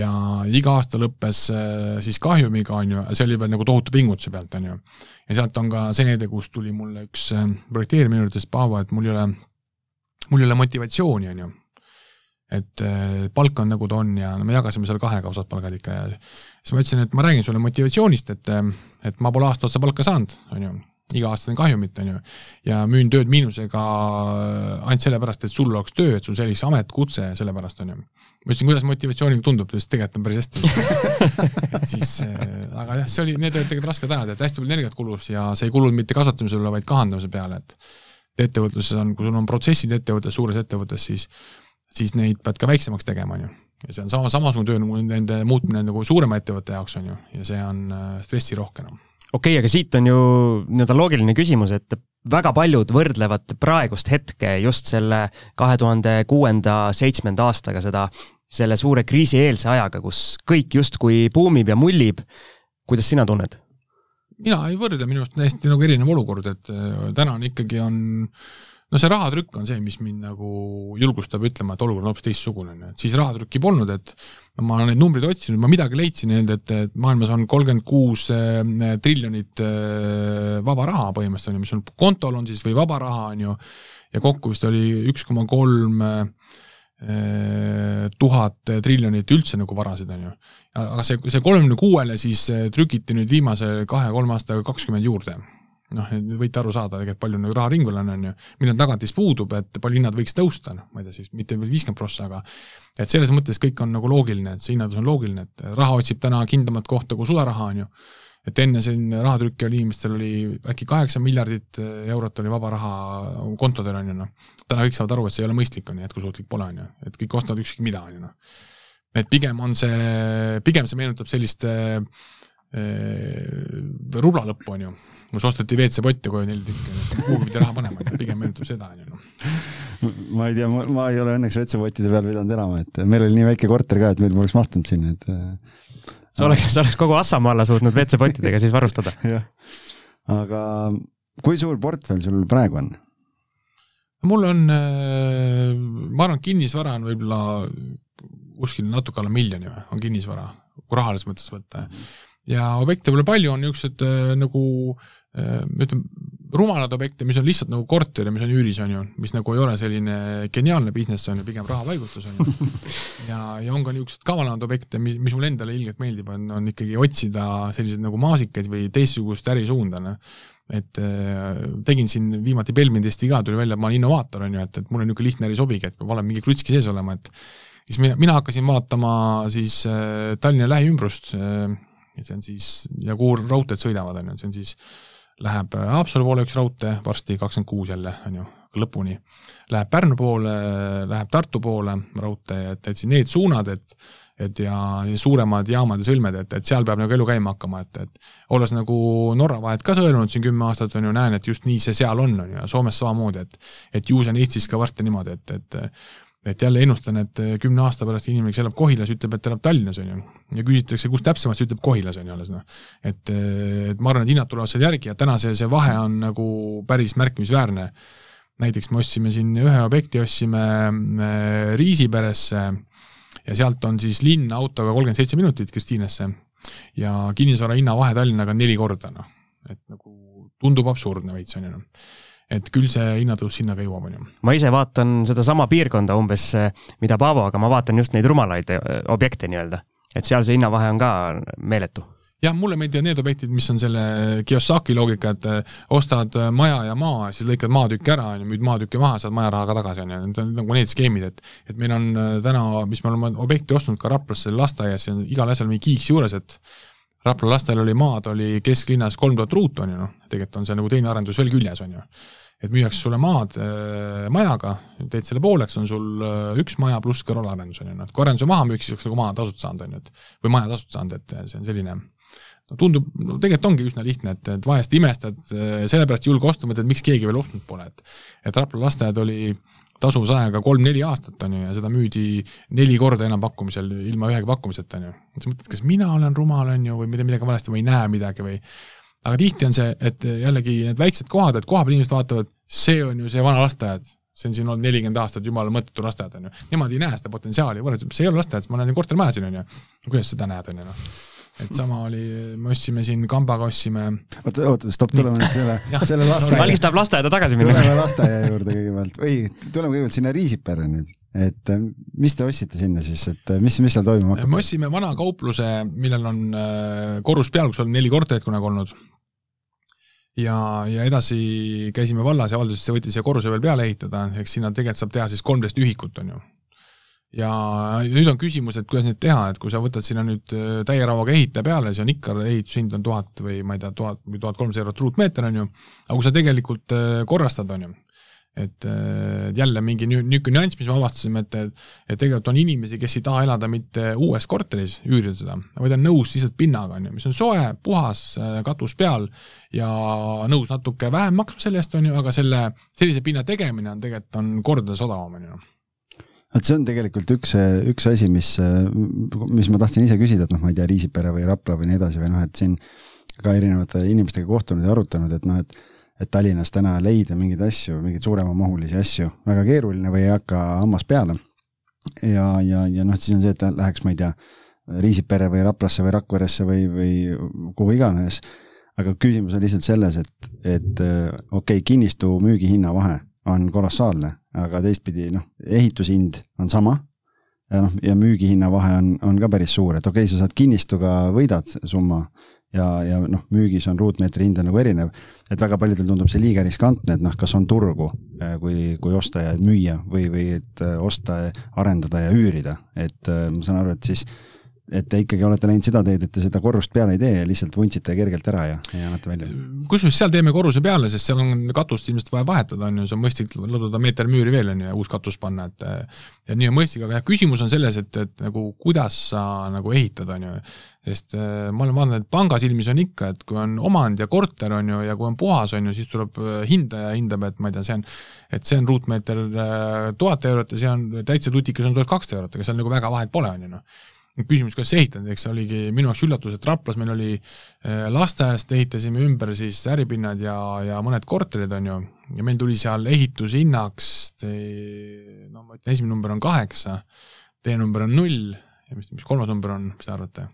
ja iga aasta lõppes siis kahjumiga, on ju, see oli veel nagu tohutu pingutuse pealt, on ju. ja sealt on ka see näide, kus tuli mulle üks projekteerimine ütles Paavo, et mul ei ole, mul ei ole motivatsiooni, on ju et äh, palk on nagu ta on ja no me jagasime seal kahega osad palgad ikka ja siis ma ütlesin, et ma räägin sulle motivatsioonist, et, äh, et ma pole aasta otsa palka saanud, on ju, iga-aastane kahjumit, on ju, ja müün tööd miinusega äh, ainult sellepärast, et sul oleks töö, et sul sellise amet, kutse, sellepärast on ju. ma ütlesin, kuidas motivatsiooniga tundub, ta ütles, tegelikult on päris hästi. (laughs) Et siis, aga jah, see oli, need olid tegelikult rasked ajad, et hästi palju energiat kulus ja see ei kulunud mitte kasvatamisele, vaid kahandamise peale, et ettevõtluses on, kui sul on protsessid ettevõttes, suures ettevõttes, siis siis neid pead ka väiksemaks tegema, on ju. ja see on sama, samasugune töö nagu nende muutmine nagu suurema ettevõtte jaoks, on ju, ja see on äh, stressirohke, noh okei okay,, aga siit on ju nii-öelda loogiline küsimus, et väga paljud võrdlevad praegust hetke just selle kahe tuhande kuuenda, seitsmenda aastaga seda, selle suure kriisieelse ajaga, kus kõik justkui buumib ja mullib. kuidas sina tunned? mina ei võrdle, minu arust täiesti nagu erinev olukord, et äh, täna on ikkagi on äh, no see rahatrükk on see, mis mind nagu julgustab ütlema, et olukord on hoopis teistsugune, on ju, et siis rahatrükki polnud, et ma olen neid numbreid otsinud, ma midagi leidsin nii-öelda, et, maailmas on kolmkümmend kuus eh, triljonit eh, vaba raha põhimõtteliselt, on ju, mis on kontol on siis või vaba raha, on ju, ja kokku vist oli üks koma kolm eh, tuhat triljonit üldse nagu varasid, on ju. aga see, see kolmekümne kuuele siis trükiti nüüd viimase kahe-kolme aastaga kakskümmend juurde noh, võite aru saada tegelikult, palju nagu raha ringul on, on ju, millal tagatis puudub, et palju hinnad võiks tõusta, noh, ma ei tea siis mitte viiskümmend prossa, aga et selles mõttes kõik on nagu loogiline, et see hinnatõus on loogiline, et raha otsib täna kindlamat kohta kui sularaha, on ju, et enne siin rahatrükki oli inimestel oli äkki kaheksa miljardit eurot oli vaba raha kontodel, on ju, noh. täna kõik saavad aru, et see ei ole mõistlik, on ju, jätkusuutlik pole, on ju, et kõik ostavad ükskõik mida, on ju, noh. et pigem on see, pigem see meenutab sellist äh, rubla lõppu, on ju mul osteti WC-potte koju neli tükki, kuhugi pidi raha panema, pigem meenutab seda, on ju noh. ma ei tea, ma ei ole õnneks WC-pottide peal pidanud elama, et meil oli nii väike korter ka, et meil poleks mahtunud sinna, et. Äh, sa oleks, sa oleks kogu Assamaa alla suutnud WC-pottidega siis varustada. (laughs) jah, aga kui suur portfell sul praegu on? mul on, äh, ma arvan, kinnisvara on võib-olla kuskil natuke alla miljoni või, on kinnisvara, kui rahalises mõttes võtta ja objekte pole palju, on niisugused äh, nagu äh, ütleme, rumalad objekte, mis on lihtsalt nagu korter ja mis on üüris, on ju, mis nagu ei ole selline geniaalne business, on ju, pigem rahapaigutus, on ju. (laughs) ja, ja on ka niisuguseid kavalamad objekte, mis, mis mulle endale ilgelt meeldib, on, on ikkagi otsida selliseid nagu maasikaid või teistsugust ärisuunda, noh. et äh, tegin siin viimati Belmindist ka, tuli välja, et ma olen innovaator, on ju, et, et mulle niisugune lihtne äri sobigi, et peab olema mingi krutski sees olema, et siis mina, mina hakkasin vaatama siis äh, Tallinna lähiümbrust äh,, ja see on siis, ja kuhu raudteed sõidavad, on ju, see on siis, läheb Haapsalu poole üks raudtee, varsti kakskümmend kuus jälle, on ju, lõpuni. Läheb Pärnu poole, läheb Tartu poole raudtee, et, et siis need suunad, et et ja, ja suuremad jaamad ja sõlmed, et, et seal peab nagu elu käima hakkama, et, et olles nagu Norra vahet ka sõelunud siin kümme aastat, on ju, näen, et just nii see seal on, on ju, ja Soomes samamoodi, et et ju see on Eestis ka varsti niimoodi, et, et et jälle ennustan, et eh, kümne aasta pärast inimene, kes elab Kohilas, ütleb, et elab Tallinnas, on ju. ja küsitakse, kus täpsemalt, siis ütleb Kohilas, on ju alles noh. et, eh, et ma arvan, et hinnad tulevad seal järgi ja täna see, see vahe on nagu päris märkimisväärne. näiteks me ostsime siin ühe objekti, ostsime eh, Riisiperesse ja sealt on siis linna autoga kolmkümmend seitse minutit Kristiinesse ja kinnisvara hinnavahe Tallinnaga on neli korda, noh. et nagu tundub absurdne veits, on ju noh et küll see hinnatõus sinna ka jõuab, on ju. ma ise vaatan sedasama piirkonda umbes, mida Paavo, aga ma vaatan just neid rumalaid eh, objekte nii-öelda. et seal see hinnavahe on ka meeletu jah, mulle meeldivad need objektid, mis on selle Kiyosaki loogika, et eh, ostad eh, maja ja maa, siis lõikad maatüki ära, on ju, müüd maatüki maha, saad majaraha ka tagasi, on ju, need on nagu need skeemid, et et meil on täna, mis me oleme objekti ostnud ka Raplasse lasteaias, igal asjal mingi kiiks juures, et Rapla lastel oli maad, oli kesklinnas kolm tuhat ruutu, on ju, noh, tegelikult on see nagu teine arendus veel küljes, on ju. et müüakse sulle maad äh, majaga, teed selle pooleks, on sul äh, üks maja pluss kõrvalarendus, on ju, noh, kui arenduse maha müüks, siis oleks nagu maa tasuta saanud, on ju, et või maja tasuta saanud, et see on selline no tundub, no tegelikult ongi üsna lihtne, et, et vahest imestad, sellepärast ei julge osta, mõtled, miks keegi veel ostnud pole, et et Rapla lasteaed oli tasuvusajaga kolm-neli aastat, on ju, ja seda müüdi neli korda enampakkumisel ilma ühegi pakkumiseta, on ju. siis mõtled, kas mina olen rumal, on ju, või teen midagi valesti või ei näe midagi või aga tihti on see, et jällegi need väiksed kohad, et kohapeal inimesed vaatavad, see on ju see vana lasteaed, see on siin olnud nelikümmend aastat jumala mõttetu lasteaid, on ju. Nemad ei näe seda potentsiaali, see ei ole lasteaed, ma näen kortermaja siin, on ju. kuidas seda näed, on ju, noh et sama oli, me ostsime siin kambaga ostsime. oota, oota, stopp, tuleme nüüd selle, (laughs) selle lasteaia. Algis tahab lasteaeda tagasi minna. tuleme lasteaia juurde kõigepealt või tuleme kõigepealt sinna Riisiperre nüüd, et äh, mis te ostsite sinna siis, et äh, mis, mis seal toimuma hakkab? me ostsime vana kaupluse, millel on äh, korrus peal, kus on neli korterit kunagi olnud ja, ja edasi käisime vallas ja valdas võttis siia korruse veel peale ehitada, eks sinna tegelikult saab teha siis kolmteist ühikut, on ju ja nüüd on küsimus, et kuidas neid teha, et kui sa võtad sinna nüüd äh, täie rauaga ehitaja peale, siis on ikka, ehitushind on tuhat või ma ei tea, tuhat või tuhat kolmsada eurot ruutmeeter, on ju, aga kui sa tegelikult äh, korrastad, on ju, et äh, jälle mingi niisugune nüanss, mis me avastasime, et, et tegelikult on inimesi, kes ei taha elada mitte uues korteris, üürida seda, vaid on nõus lihtsalt pinnaga, on ju, mis on soe, puhas, katus peal ja nõus natuke vähem maksma selle eest, on ju, aga selle, sellise pinna tegemine on tegelikult, on kordades odavam, on ju et see on tegelikult üks, üks asi, mis, mis ma tahtsin ise küsida, et noh, ma ei tea, Riisipere või Rapla või nii edasi või noh, et siin ka erinevate inimestega kohtunud ja arutanud, et noh, et et Tallinnas täna leida mingeid asju, mingeid suuremamahulisi asju, väga keeruline või ei hakka hammas peale. ja, ja, ja noh, siis on see, et läheks, ma ei tea, Riisipere või Raplasse või Rakveresse või, või kuhu iganes. aga küsimus on lihtsalt selles, et, et okei okay,, kinnistu müügihinna vahe on kolossaalne, aga teistpidi noh, ehitushind on sama. Ja noh, ja müügihinna vahe on, on ka päris suur, et okei okay,, sa saad kinnistuga võidad summa. Ja, ja noh, müügis on ruutmeetri hind on nagu erinev. et väga paljudel tundub see liiga riskantne, et noh, kas on turgu, eh, kui, kui osta ja müüa või, või et eh, osta, arendada ja üürida, et eh, ma saan aru, et siis et te ikkagi olete läinud seda teed, et te seda korrust peale ei tee ja lihtsalt vuntsite kergelt ära ja, ja annate välja? kusjuures seal teeme korruse peale, sest seal on katust ilmselt vaja vahetada, on ju, see on mõistlik lõdvuda meeter müüri veel, on ju, ja uus katus panna, et ja nii on mõistlik, aga jah, küsimus on selles, et, et nagu kuidas sa nagu ehitad, on ju, sest äh, ma olen vaadanud, et panga silmis on ikka, et kui on omand ja korter, on ju, ja kui on puhas, on ju, siis tuleb äh, hindaja hindab, et ma ei tea, see on, et see on ruutmeeter äh, tuhat eurot ja see on täitsa tutikas on tuhat kakssada eurot, ega seal nagu väga vahet pole, on ju noh küsimus, kuidas sa ehitad, eks see oligi minu jaoks üllatus, et Raplas meil oli äh, lasteaiast ehitasime ümber siis äripinnad ja, ja mõned korterid, on ju, ja meil tuli seal ehitushinnaks, no ma ütlen, esimene number on kaheksa, teine number on null. Ja mis, mis kolmas number on, mis te arvate?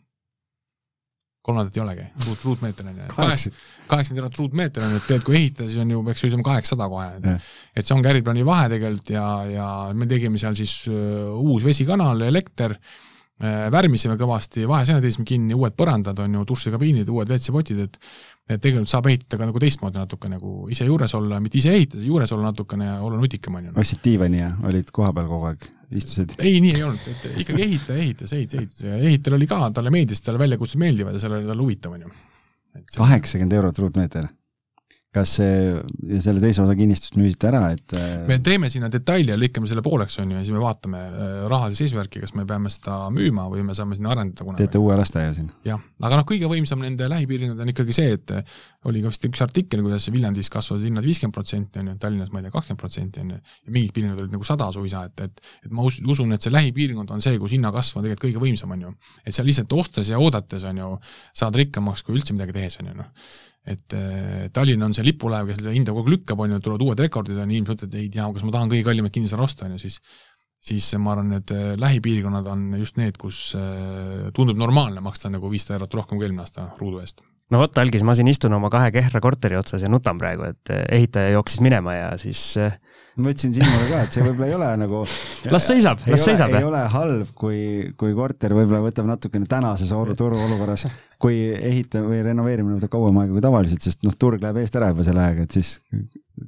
kolmandat ei olegi, ruut, ruutmeeter on ju, (laughs) kaheksakümmend eurot ruutmeeter on ju, et tegelikult kui ehitada, siis on ju, peaks ütlema kaheksasada kohe, et et see ongi äriplaani vahe tegelikult ja, ja me tegime seal siis uh, uus vesikanal, elekter. uh,, värmisime kõvasti, vaheseinad tõstsime kinni, uued põrandad on ju, dušikabiinid, uued WC-potid, et et tegelikult saab ehitada ka nagu teistmoodi natuke nagu ise juures olla, mitte ise ehitada, juures olla natukene ja olla nutikam, on ju. ostsid diivani ja olid kohapeal kogu aeg, istusid? ei, nii ei olnud, et ikkagi ehitaja ehitas, ehitas, ehitas ja ehitajal oli ka, talle meeldis, talle väljakutsed meeldivad ja seal oli tal huvitav, on ju. kaheksakümmend eurot ruutmeeter kas see, selle teise osa kinnistust müüsite ära, et äh, me teeme sinna detaili ja lõikame selle pooleks, on ju, ja siis me vaatame äh, rahalise seisuvärki, kas me peame seda müüma või me saame sinna arendada kunagi. teete uue lasteaia siin? jah, aga noh, kõige võimsam nende lähipiirkond on ikkagi see, et äh, oli ka vist üks artikkel, kuidas Viljandis kasvavad hinnad viiskümmend protsenti, on ju, Tallinnas ma ei tea, kakskümmend protsenti, on ju, ja mingid piirkonnad olid nagu sada suisa, et, et et ma usun, et see lähipiirkond on see, kus hinnakasv on tegelikult kõige võimsam, on ju. et seal lihtsalt ostes ja oodates, on ju, saad rikkamaks kui üldse midagi tehes, on ju, noh et Tallinn on see lipulaev, kes seda hinda kogu aeg lükkab, on ju, tulevad uued rekordid, on ju, inimesed mõtlevad, ei tea, kas ma tahan kõige kallimat kinnisvara osta, on ju, siis siis ma arvan, et äh, lähipiirkonnad on just need, kus äh, tundub normaalne maksta nagu viissada eurot rohkem kui eelmine aasta ruudu eest. No vot, Algis, ma siin istun oma kahe kehra korteri otsas ja nutan praegu, et ehitaja jooksis minema ja siis ma ütlesin Siimule ka, et see võib-olla ei ole nagu (laughs) las seisab, las seisab. ei ole halb, kui, kui korter võib-olla võtab natukene tänases turuolukorras, kui ehita- või renoveerimine võtab kauem aega kui tavaliselt, sest noh, turg läheb eest ära juba selle ajaga, et siis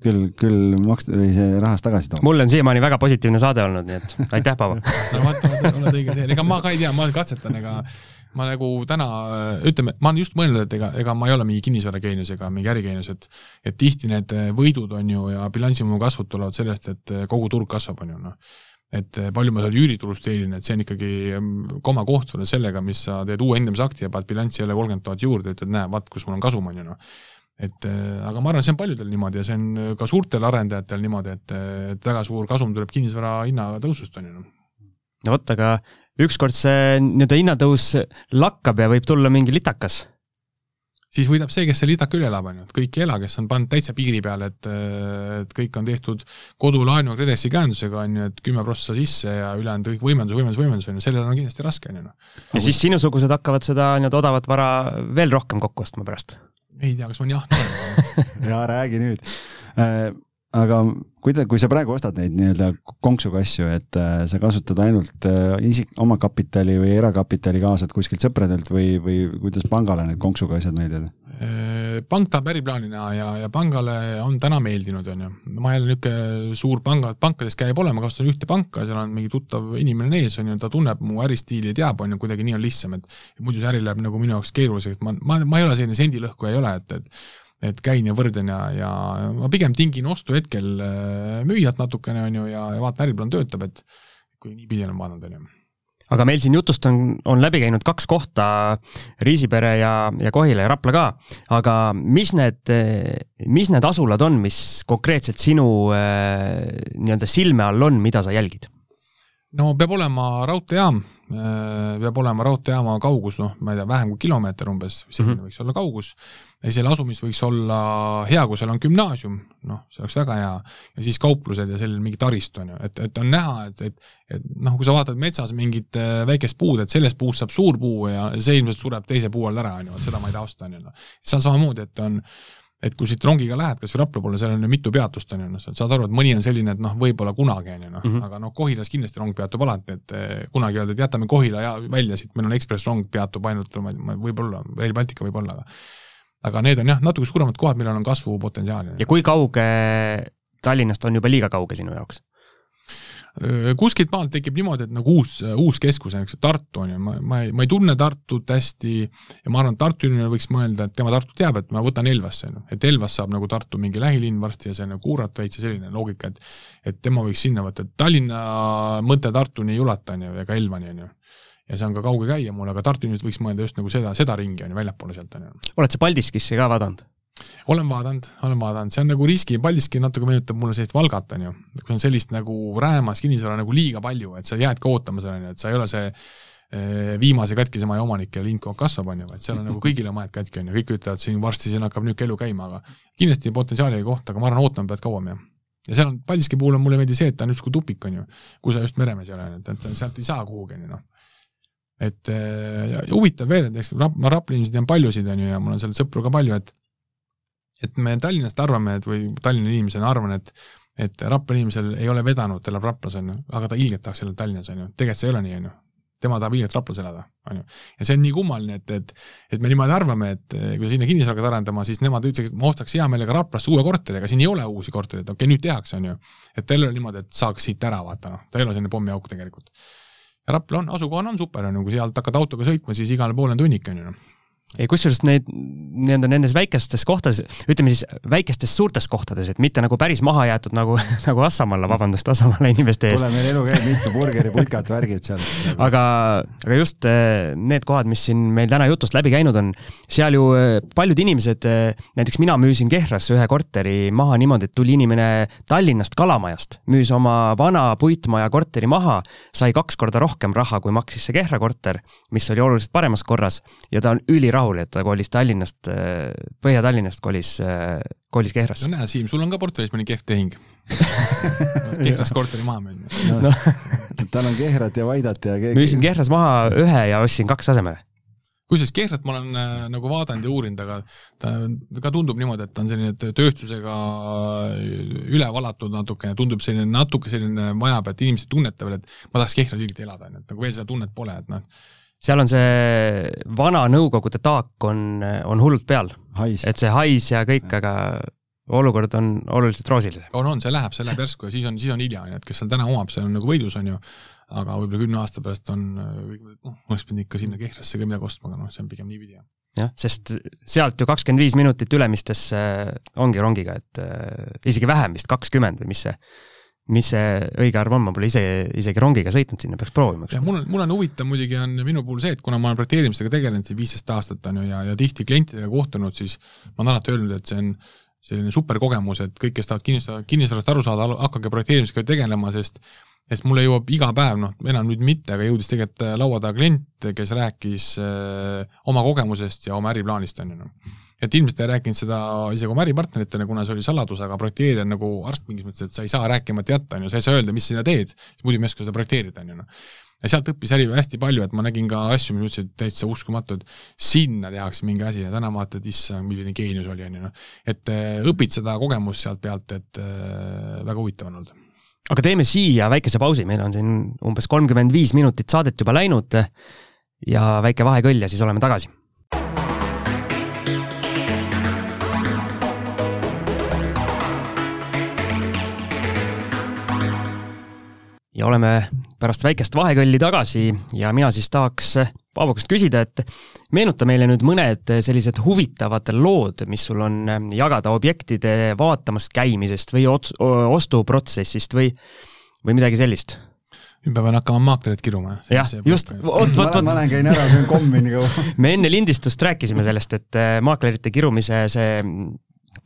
küll, küll maksta või see rahast tagasi toob. mul on siiamaani väga positiivne saade olnud, nii et aitäh, Paavo (laughs) no vaata, oled õigel teel, ega ma ka ei tea, ma katsetan, ega ma nagu täna, ütleme, ma olen just mõelnud, et ega, ega ma ei ole mingi kinnisvarageenius ega mingi ärigeenius, et et tihti need võidud on ju ja bilansimuu kasvud tulevad sellest, et kogu turg kasvab, on ju, noh et palju ma seal üüritulust teenin, et see on ikkagi mm, koma koht võrreldes sellega, mis sa teed uue hindamisakti ja paned bilanssi jälle kolmkümmend tuhat juurde, ütled, näe, vaat kus mul on kasum, on ju noh et aga ma arvan, see on paljudel niimoodi ja see on ka suurtel arendajatel niimoodi, et, et väga suur kasum tuleb kinnisvara hinna tõusust, on ju. Noh. no vot, aga ükskord see nii-öelda hinnatõus lakkab ja võib tulla mingi litakas siis võidab see, kes selle litaka üle elab, on ju, et kõik ei ela, kes on pannud täitsa piiri peale, et, et kõik on tehtud kodulaenu KredExi käendusega, on ju, et kümme prossa sisse ja ülejäänud kõik võimendus, võimendus, võimendus, on ju, sellel on kindlasti raske, on ju. Noh. ja siis sinusugused hakkavad seda nii-öelda odavat vara veel rohkem kokku ostma pärast? ei tea, kas ma nii ahne olen ja (laughs) räägi nüüd äh, aga kui ta, kui sa praegu ostad neid nii-öelda konksuga asju, et äh, sa kasutad ainult äh, isik, oma kapitali või erakapitali kaasad kuskilt sõpradelt või, või kuidas pangale need konksuga asjad meeldivad? Äh, pank tahab äriplaani näha ja, ja pangale on täna meeldinud, on ju. ma jälle niisugune suur panga, pankades käib olema, kasutan ühte panka, seal on mingi tuttav inimene ees, on ju, ta tunneb mu äristiili ja teab, on ju, kuidagi nii on lihtsam, et muidu see äri läheb nagu minu jaoks keeruliseks, ma, ma, ma ei ole selline sendilõhkuja ei ole, et, et et käin ja võrdlen ja, ja ma pigem tingin ostu hetkel äh, müüjat natukene, on ju, ja, ja vaatan, äriplaan töötab, et kui niipidi olen vaadanud, on ju aga meil siin jutust on, on läbi käinud kaks kohta, Riisipere ja, ja Kohila ja Rapla ka. aga mis need, mis need asulad on, mis konkreetselt sinu äh, nii-öelda silme all on, mida sa jälgid? no peab olema raudteejaam, peab olema raudteejaama kaugus, noh, ma ei tea, vähem kui kilomeeter umbes, selline mm -hmm. võiks olla kaugus. Ja selle asumis võiks olla hea, kui seal on gümnaasium, noh, see oleks väga hea, ja siis kauplused ja selline mingi taristu, on ju, et, et on näha, et, et et noh, kui sa vaatad metsas mingit äh, väikest puud, et sellest puust saab suur puu ja see ilmselt sureb teise puu all ära, on ju, et seda ma ei taha osta, on ju, noh. seal samamoodi, et on et kui siit rongiga lähed, kas või Rapla poole, seal on ju mitu peatust, on ju, noh, saad aru, et mõni on selline, et noh, võib-olla kunagi, on ju, noh -hmm., aga noh, Kohilas kindlasti rong peatub alati, et eh, kunagi öelda, et jätame Kohila ja välja siit, meil on ekspressrong peatub ainult, võib-olla, Rail Baltica võib-olla, aga aga need on jah, natuke suuremad kohad, millel on kasvupotentsiaali. ja kui kauge Tallinnast on juba liiga kauge sinu jaoks? Kuskilt maalt tekib niimoodi, et nagu uus, uus keskus, näiteks Tartu on ju, ma, ma ei, ma ei tunne Tartut hästi ja ma arvan, et Tartu inimene võiks mõelda, et tema Tartut teab, et ma võtan Elvasse, ju. et Elvas saab nagu Tartu mingi lähilinn varsti ja see nagu Kuurat veits ja selline loogika, et et tema võiks sinna võtta, et Tallinna mõte Tartuni ei ulata, on ju, ega Elvani, on ju ja see on ka kauge käia mul, aga Tartu inimesed võiks mõelda just nagu seda, seda ringi on ju, väljapoole sealt on ju. oled sa Paldiskisse ka vaadanud? Olen vaadanud, olen vaadanud, see on nagu riski, Paldiski natuke meenutab mulle sellist Valgat, on ju. kui on sellist nagu räämas kinnisvara nagu liiga palju, et sa jäädki ootama seda, on ju, et sa ei ole see eh, viimase katkise maja omanik ja lind kogu aeg kasvab, on ju, vaid seal on nagu kõigile majad katki, on ju, kõik ütlevad siin varsti siin hakkab niisugune elu käima, aga kindlasti potentsiaali koht, aga ma arvan, ootama pead kauem, jah. Ja seal on, Paldiski puhul on mulle meeldib see, et ta on justkui tupik, on ju, kui sa just meremees ei ole, et, et sealt ei saa kuhugi, on ju noh. Et eh, ja huvitav veel, et eks ma Rapla inimesi tean paljusid, on ju, ja mul on seal sõpru ka palju, et et me Tallinnast arvame, et või Tallinna inimesena arvan, et et Rapla inimesel ei ole vedanud, ta elab Raplas, on ju, aga ta ilgelt tahaks elada Tallinnas, on ju, tegelikult see ei ole nii, on ju. tema tahab ilgelt Raplas elada, on ju. ja see on nii kummaline, et, et et me niimoodi arvame, et eh, kui sinna kinnisvara hakkad arendama, siis nemad ütlesid, et ma ostaks hea meelega Raplasse uue korteri, aga siin ei ole uusi kortereid, okei okay,, nüüd tehakse, on ju. et tal ei ole niimoodi, et saaks siit ära, vaata noh, ta ei ole selline pommiauk tegelikult Rapla on, asukohana on super, on ju, kui sealt hakkad autoga sõitma, siis igale poole on tunnik, on ju noh kusjuures neid nii-öelda nendes väikestes kohtades, ütleme siis väikestes suurtes kohtades, et mitte nagu päris maha jäetud nagu, (laughs) nagu Assamaalla, vabandust, Assamaalla inimeste ees. kuule, meil elu käib mitu burgeriputkat, värgid seal. aga, aga just eh, need kohad, mis siin meil täna jutust läbi käinud on, seal ju eh, paljud inimesed, eh, näiteks mina müüsin Kehrasse ühe korteri maha niimoodi, et tuli inimene Tallinnast Kalamajast, müüs oma vana puitmaja korteri maha, sai kaks korda rohkem raha, kui maksis see Kehra korter, mis oli oluliselt paremas korras ja ta on ülirahul rahul, et ta kolis Tallinnast, Põhja-Tallinnast kolis, kolis Kehrasse. no näe, Siim, sul on ka portfellis mõni kehv tehing (laughs) Kehrast korteri maha müünud no,. No. tal on Kehrat ja Vaidat ja keegi... müüsin Kehras maha ühe ja ostsin kaks asemele kusjuures Kehrat ma olen äh, nagu vaadanud ja uurinud, aga ta ka tundub niimoodi, et ta on selline tööstusega üle valatud natukene, tundub selline natuke selline vajab, et inimesed tunnetavad, et ma tahaks Kehras ilgelt elada, onju, et nagu veel seda tunnet pole, et noh seal on see vana Nõukogude taak on, on hullult peal. et see hais ja kõik, aga olukord on oluliselt roosilisem. on, on, see läheb, see läheb järsku ja siis on, siis on hilja, on ju, et kes seal täna omab, see on nagu võidus, on ju. aga võib-olla kümne aasta pärast on, noh, oleks pidanud ikka sinna Kehrasse ka midagi ostma, aga noh, see on pigem niipidi, jah jah, sest sealt ju kakskümmend viis minutit Ülemistesse ongi rongiga, et äh, isegi vähem vist, kakskümmend või mis see, mis see õige arv on, ma pole ise isegi rongiga sõitnud sinna, peaks proovima. jah, mul on, mul on huvitav muidugi on minu puhul see, et kuna ma olen projekteerimisega tegelenud siin viisteist aastat on ju ja, ja tihti klientidega kohtunud, siis ma olen alati öelnud, et see on selline superkogemus, et kõik, kes tahavad kinnisvara, kinnisvarast aru saada, hakake projekteerimisega tegelema, sest sest mulle jõuab iga päev, noh, enam nüüd mitte, aga jõudis tegelikult laua taha klient, kes rääkis äh, oma kogemusest ja oma äriplaanist, on ju noh. Et ilmselt ei rääkinud seda isegi oma äripartneritele, kuna see oli saladus, aga projekteerija on nagu arst mingis mõttes, et sa ei saa rääkimata jätta, on ju, sa ei saa öelda, mis sa sinna teed, muidu me ei oska seda projekteerida, on ju noh ja sealt õppis äri hästi palju, et ma nägin ka asju, mis ütlesid täitsa uskumatu, et sinna tehakse mingi asi ja täna vaatad, issand, milline geenius oli, on ju noh. et äh, õpid seda kogemust sealt pealt, et äh, väga huvitav on olnud aga teeme siia väikese pausi, meil on siin umbes kolmkümmend viis minutit saadet juba läinud ja väike vahekõll ja siis oleme tagasi. Ja oleme pärast väikest vahekõlli tagasi ja mina siis tahaks Paavo käest küsida, et meenuta meile nüüd mõned sellised huvitavad lood, mis sul on jagada objektide vaatamas käimisest või ots-, ostuprotsessist või, või midagi sellist nüüd ma pean hakkama maaklerit kiruma. jah, just, vot, vot, vot. ma lähen käin ära, söön kommi nii kaua. (laughs) me enne lindistust rääkisime sellest, et maaklerite kirumise see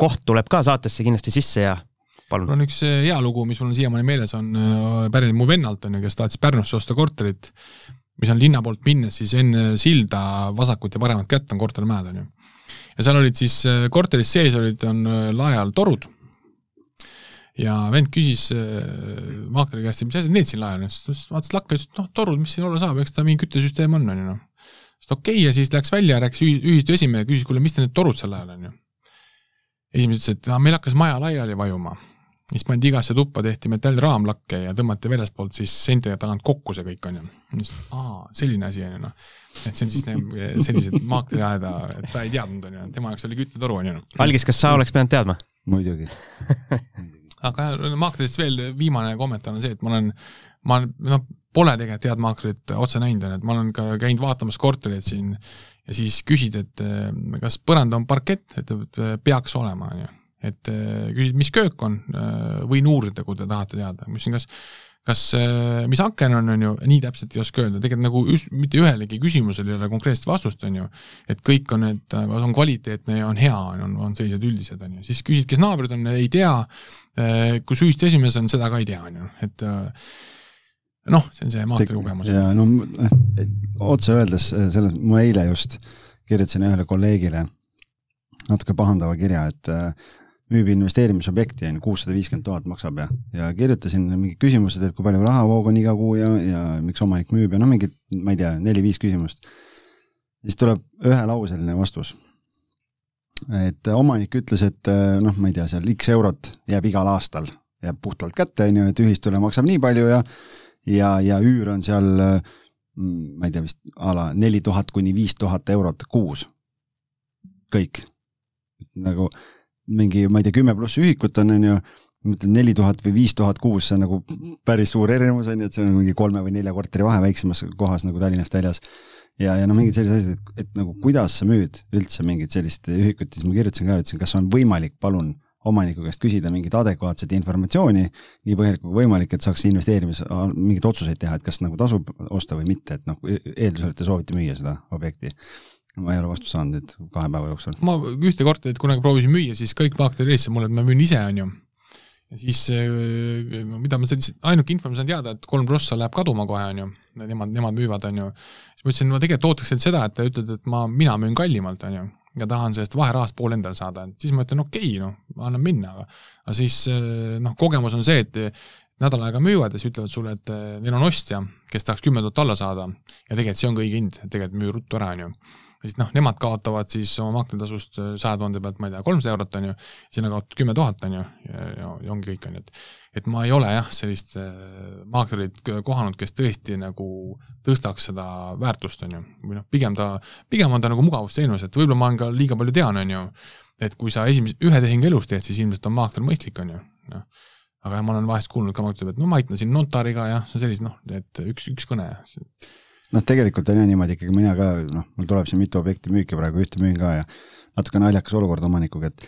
koht tuleb ka saatesse kindlasti sisse ja palun. on üks äh, hea lugu, mis mul on siiamaani meeles, on äh, pärineb mu vennalt, on ju, kes tahtis Pärnusse osta korterit, mis on linna poolt minnes siis enne silda vasakut ja paremat kätt on kortermäed, on ju. ja seal olid siis, äh, korteris sees olid, on lae all torud ja vend küsis maakleri käest, et mis asjad need siin lae all on, siis vaatas lakke, ütles, et noh, torud, mis siin olla saab, eks ta mingi küttesüsteem on, on ju noh. siis ta okei okay, ja siis läks välja, rääkis ühistu esimehe, küsis, kuule, mis te need torud seal lae all on ju. esimene ütles, et meil hakkas maja laiali vajuma siis pandi igasse tuppa, tehti metallraamlakke ja tõmmati väljaspoolt siis seinte tagant kokku see kõik, on ju. aa, selline asi, on ju, noh. et see on siis need sellised maakleriaeda, et ta ei teadnud, on ju, tema jaoks oli küttetoru, on ju. Noh. algis, kas sa oleks pidanud teadma? muidugi aga maakleritest veel viimane kommentaar on see, et ma olen, ma noh, pole tegelikult head maaklerit otse näinud, on ju, et ma olen ka käinud vaatamas kortereid siin ja siis küsid, et kas põrand on parkett, ütleb, et peaks olema, on ju et äh, küsid, mis köök on, äh, võin uurida, kui te tahate teada, ma ütlesin, kas kas, äh, mis aken on, on ju, nii täpselt ei oska öelda, tegelikult nagu üs, mitte ühelegi küsimusele ei ole konkreetset vastust, on ju. et kõik on, et on kvaliteetne ja on hea, on, on sellised üldised, on ju, siis küsid, kes naabrid on, ei tea. kui süüst esimees on, seda ka ei tea, on ju, et noh, see on see maakleri kogemus. ja no otse öeldes, selles, ma eile just kirjutasin ühele kolleegile natuke pahandava kirja, et müüb investeerimisobjekti, on ju, kuussada viiskümmend tuhat maksab ja, ja kirjutasin mingid küsimused, et kui palju rahavoog on iga kuu ja, ja miks omanik müüb ja noh, mingid, ma ei tea, neli-viis küsimust. siis tuleb ühelauseline vastus. et omanik ütles, et noh, ma ei tea, seal X eurot jääb igal aastal, jääb puhtalt kätte, on ju, et ühistule maksab nii palju ja ja, ja üür on seal ma ei tea, vist a la neli tuhat kuni viis tuhat eurot kuus. kõik. nagu mingi, ma ei tea, kümme pluss ühikut on, on ju, ma ütlen neli tuhat või viis tuhat kuus, see on nagu päris suur erinevus on ju, et see on mingi kolme või nelja korteri vahe väiksemas kohas nagu Tallinnast väljas. ja, ja no mingid sellised asjad, et, et nagu kuidas sa müüd üldse mingit sellist ühikut, siis ma kirjutasin ka, ütlesin, kas on võimalik, palun omaniku käest küsida mingit adekvaatset informatsiooni, nii põhjalikku kui võimalik, et saaks investeerimis mingeid otsuseid teha, et kas nagu tasub osta või mitte, et noh, eeldusel, et te soovite müüa seda objekti ma ei ole vastust saanud nüüd kahe päeva jooksul. ma ühte korterit kunagi proovisin müüa, siis kõik maaklerid helistasid mulle, et ma müün ise, on ju. ja siis äh, no mida ma sain, ainuke info, ma sain teada, et kolm prossa läheb kaduma kohe, on ju. Nemad, nemad müüvad, on ju. siis ma ütlesin, ma tegelikult ootaks teilt seda, et te ütlete, et ma, mina müün kallimalt, on ju ja tahan sellest vaherahast pool endale saada, et siis ma ütlen okei okay,, noh, annan minna, aga aga siis äh, noh, kogemus on see, et nädal aega müüvad ja siis ütlevad sulle, et äh, neil on ostja, kes tahaks kümme tuhat alla saada ja tegelikult see ongi õige hind, tegelikult müü ruttu ära, on ju siis noh, nemad kaotavad siis oma maakletasust äh, saja tuhande pealt, ma ei tea, kolmsada eurot, on ju, sina kaotad kümme tuhat, on ju, ja, ongi kõik, on ju, et et ma ei ole jah, sellist äh, maaklerit kohanud, kes tõesti nagu tõstaks seda väärtust, on ju, või noh, pigem ta, pigem on ta nagu mugavusteenus, et võib-olla ma olen ka liiga palju tean, on ju, et kui sa esimese, ühe tehingu elus teed, siis ilmselt on maakler mõistlik, on ju, noh. Aga ma olen vahest kuulnud ka, ma ütleb, et no ma aitan siin notariga ja see on sellised noh, et üks, üks kõne. Noh, tegelikult on jah niimoodi ikkagi, mina ka noh, mul tuleb siin mitu objekti müüki praegu, ühte müün ka ja natuke naljakas olukord omanikuga, et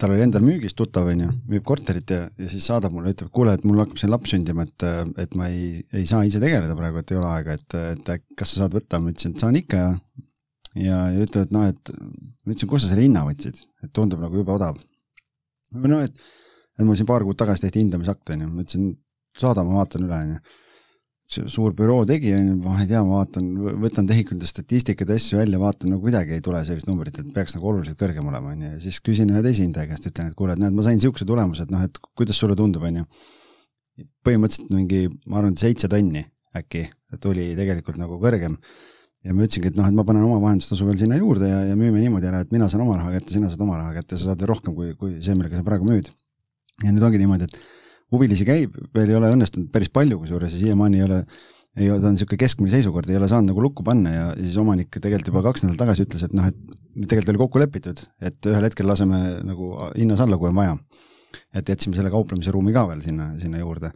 tal oli endal müügis tuttav, onju, müüb korterit ja, ja siis saadab mulle, ütleb, kuule, et mul hakkab siin laps sündima, et, et ma ei, ei saa ise tegeleda praegu, et ei ole aega, et, et kas sa saad võtta, ma ütlesin, et saan ikka ja ja, ja ütleb, et noh, et ma ütlesin, kust sa selle hinna võtsid, et tundub nagu jube odav. või noh, et, et mul siin paar kuud tagasi tehti hindamisakt, onju, ma ütlesin, saada, ma vaatan üle, onju suur büroo tegi, onju, ma ei tea, ma vaatan, võtan tehingute statistikat asju välja, vaatan, no kuidagi ei tule sellist numbrit, et peaks nagu oluliselt kõrgem olema, onju, ja siis küsin ühe teise hindaja käest, ütlen, et kuule, et näed, ma sain siukse tulemuse, et noh, et kuidas sulle tundub, onju. põhimõtteliselt mingi, ma arvan, seitse tonni äkki tuli tegelikult nagu kõrgem. ja ma ütlesingi, et noh, et ma panen oma vahendustasu veel sinna juurde ja, ja müüme niimoodi ära, et mina saan oma raha kätte, sina saad oma raha kätte, sa saad veel rohkem kui, kui see, millega sa praegu müüd. ja nüüd ongi niimoodi, et huvilisi käib, veel ei ole õnnestunud päris palju, kusjuures ja siiamaani ei ole, ei ole, ta on niisugune keskmine seisukord, ei ole saanud nagu lukku panna ja siis omanik tegelikult juba kaks nädalat tagasi ütles, et noh, et tegelikult oli kokku lepitud, et ühel hetkel laseme nagu hinnas alla, kui on vaja. et jätsime selle kauplemise ruumi ka veel sinna, sinna juurde.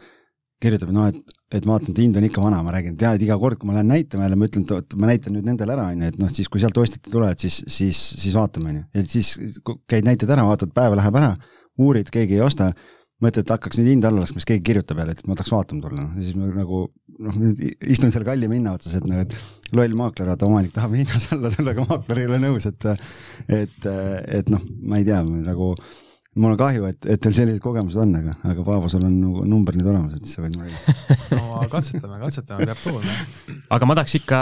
kirjutab, noh, et, et vaatan, et hind on ikka vana, ma räägin, et et iga kord, kui ma lähen näitama jälle, ma ütlen, et oot, ma näitan nüüd nendele ära, on ju, et noh, siis kui sealt ostjad tulevad, siis, siis, siis vaatame, on ju. ja siis käid näited ära, vaatad, päev läheb ära, uurid, keegi ei osta mõtled, et hakkaks nüüd hinda alla laskma, siis keegi kirjutab jälle, et ma tahaks vaatama tulla, noh, siis ma nagu noh, nüüd istun seal kallima hinna otsas, et nagu, et loll maakler, vaata omanik tahab hinnas (laughs) alla tulla, aga maakler ei ole nõus, et et, et noh, ma ei tea, nagu mul on kahju, et, et teil sellised kogemused on, aga, aga Paavo, sul on nagu number nüüd olemas, et sa võid mulle (laughs) no katsetame, katsetame, peab proovima. aga ma tahaks ikka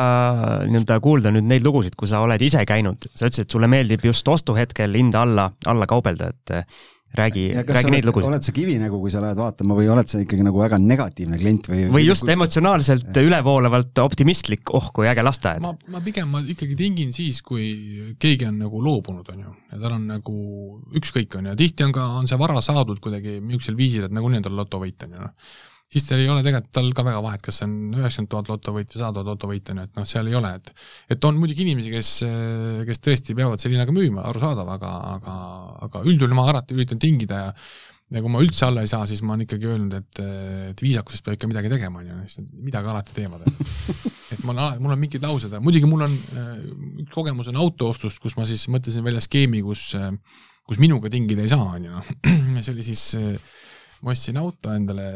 nii-öelda kuulda nüüd neid lugusid, kui sa oled ise käinud, sa ütlesid, et sulle meeldib just ostuhetkel hinda alla, alla kaubelda, et räägi, räägi neid lugusid. oled sa kivinägu, kui sa lähed vaatama või oled sa ikkagi nagu väga negatiivne klient või? või just kui... emotsionaalselt ja. ülevoolavalt optimistlik, oh kui äge lasteaed. ma, ma pigem, ma ikkagi tingin siis, kui keegi on nagu loobunud, on ju, ja tal on nagu ükskõik, on ju, tihti on ka, on see vara saadud kuidagi niisugusel viisil, et nagunii on tal lotovõit, on ju, noh siis teil ei ole tegelikult tal ka väga vahet, kas see on üheksakümmend tuhat lotovõit või sada tuhat lotovõit, on ju, et noh, seal ei ole, et et on muidugi inimesi, kes, kes tõesti peavad selle hinnaga müüma, arusaadav, aga, aga, aga üldjuhul ma alati üritan tingida ja ja kui ma üldse alla ei saa, siis ma olen ikkagi öelnud, et, et viisakusest peab ikka midagi tegema, on ju, midagi alati teevad. et (laughs) ma olen, mul on mingid laused, muidugi mul on, üks kogemus on autoostust, kus ma siis mõtlesin välja skeemi, kus, kus minuga tingida ei saa, on ju, noh. (clears throat) see oli siis ma ostsin auto endale,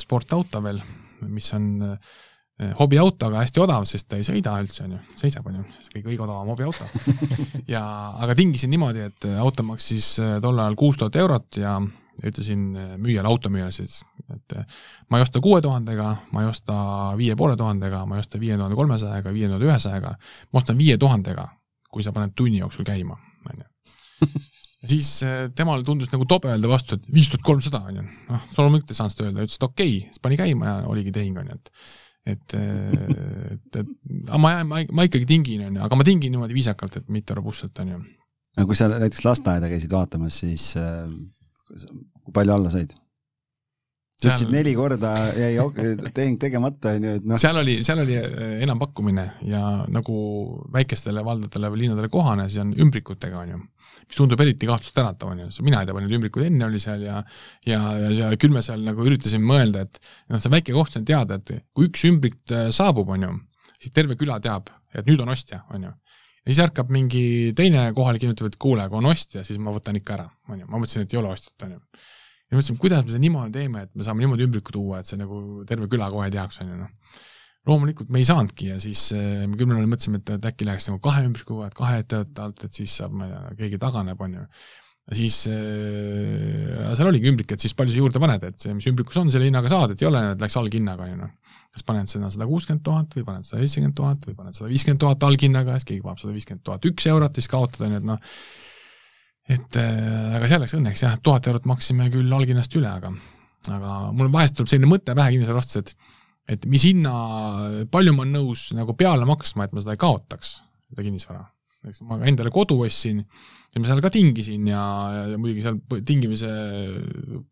sportauto veel, mis on eh, hobiauto, aga hästi odav, sest ta ei sõida üldse, on ju, seisab, on ju, see kõige, kõige odavam hobiauto. (laughs) ja, aga tingisin niimoodi, et auto maksis eh, tol ajal kuus tuhat eurot ja ütlesin eh, müüjale, automüüjale siis, et ma ei osta kuue tuhandega, ma ei osta viie poole tuhandega, ma ei osta viie tuhande kolmesajaga, viie tuhande ühesajaga, ma ostan viie tuhandega, kui sa paned tunni jooksul käima, on ju (laughs) siis äh, temal tundus nagu tobe öelda vastu, et viis tuhat kolmsada on ju, noh, loomulikult ei saanud seda öelda, ütles, et okei okay., siis pani käima ja oligi tehing on ju, et et, äh, et, et aga ma, ma, ma ikkagi tingin, on ju, aga ma tingin niimoodi viisakalt, et mitte robustselt, on ju. no kui sa näiteks lasteaeda käisid vaatamas, siis äh, kui palju alla said? Sa ütlesid neli korda jäi tehing tegemata, onju, et noh. seal oli, seal oli äh, enampakkumine ja nagu väikestele valdadele või linnadele kohane, siis on ümbrikutega, onju. mis tundub eriti kahtlust äratav, onju, mina ei tea, palju neid ümbrikuid enne oli seal ja ja, ja seal, küll me seal nagu üritasime mõelda, et noh, see väike koht, see on teada, et kui üks ümbrik äh, saabub, onju, siis terve küla teab, et nüüd on ostja, onju ja siis ärkab mingi teine kohalik inimene, ütleb, et kuule, kui on ostja, siis ma võtan ikka ära, onju. ma mõtlesin, et ei ole ostjat, onju ja mõtlesime, kuidas me seda niimoodi teeme, et me saame niimoodi ümbriku tuua, et see nagu terve küla kohe teaks, on ju noh. loomulikult me ei saanudki ja siis eh, me küll mõtlesime, et, et äkki läheks nagu kahe ümbrikuga, et kahe ettevõtte alt, et siis saab, ma ei tea, keegi taganeb, on ju. ja siis äh, seal oligi ümbrik, et siis palju sa juurde paned, et see, mis ümbrikus on, selle hinnaga saad, et ei ole, et läks alghinnaga, on ju noh. kas paned seda sada kuuskümmend tuhat või paned sada seitsekümmend tuhat või paned sada viiskümmend tuhat alghinnaga, siis keegi paneb sada viiskümmend tuhat üks eurot, siis kaotad, on ju, et noh et äh, aga seal läks õnneks jah, tuhat eurot maksime küll alghinnast üle, aga, aga mul vahest tuleb selline mõte pähe kinnisvara ostes, et et mis hinna, palju ma olen nõus nagu peale maksma, et ma seda ei kaotaks, seda kinnisvara. eks ma endale kodu ostsin ja ma seal ka tingisin ja, ja muidugi seal tingimise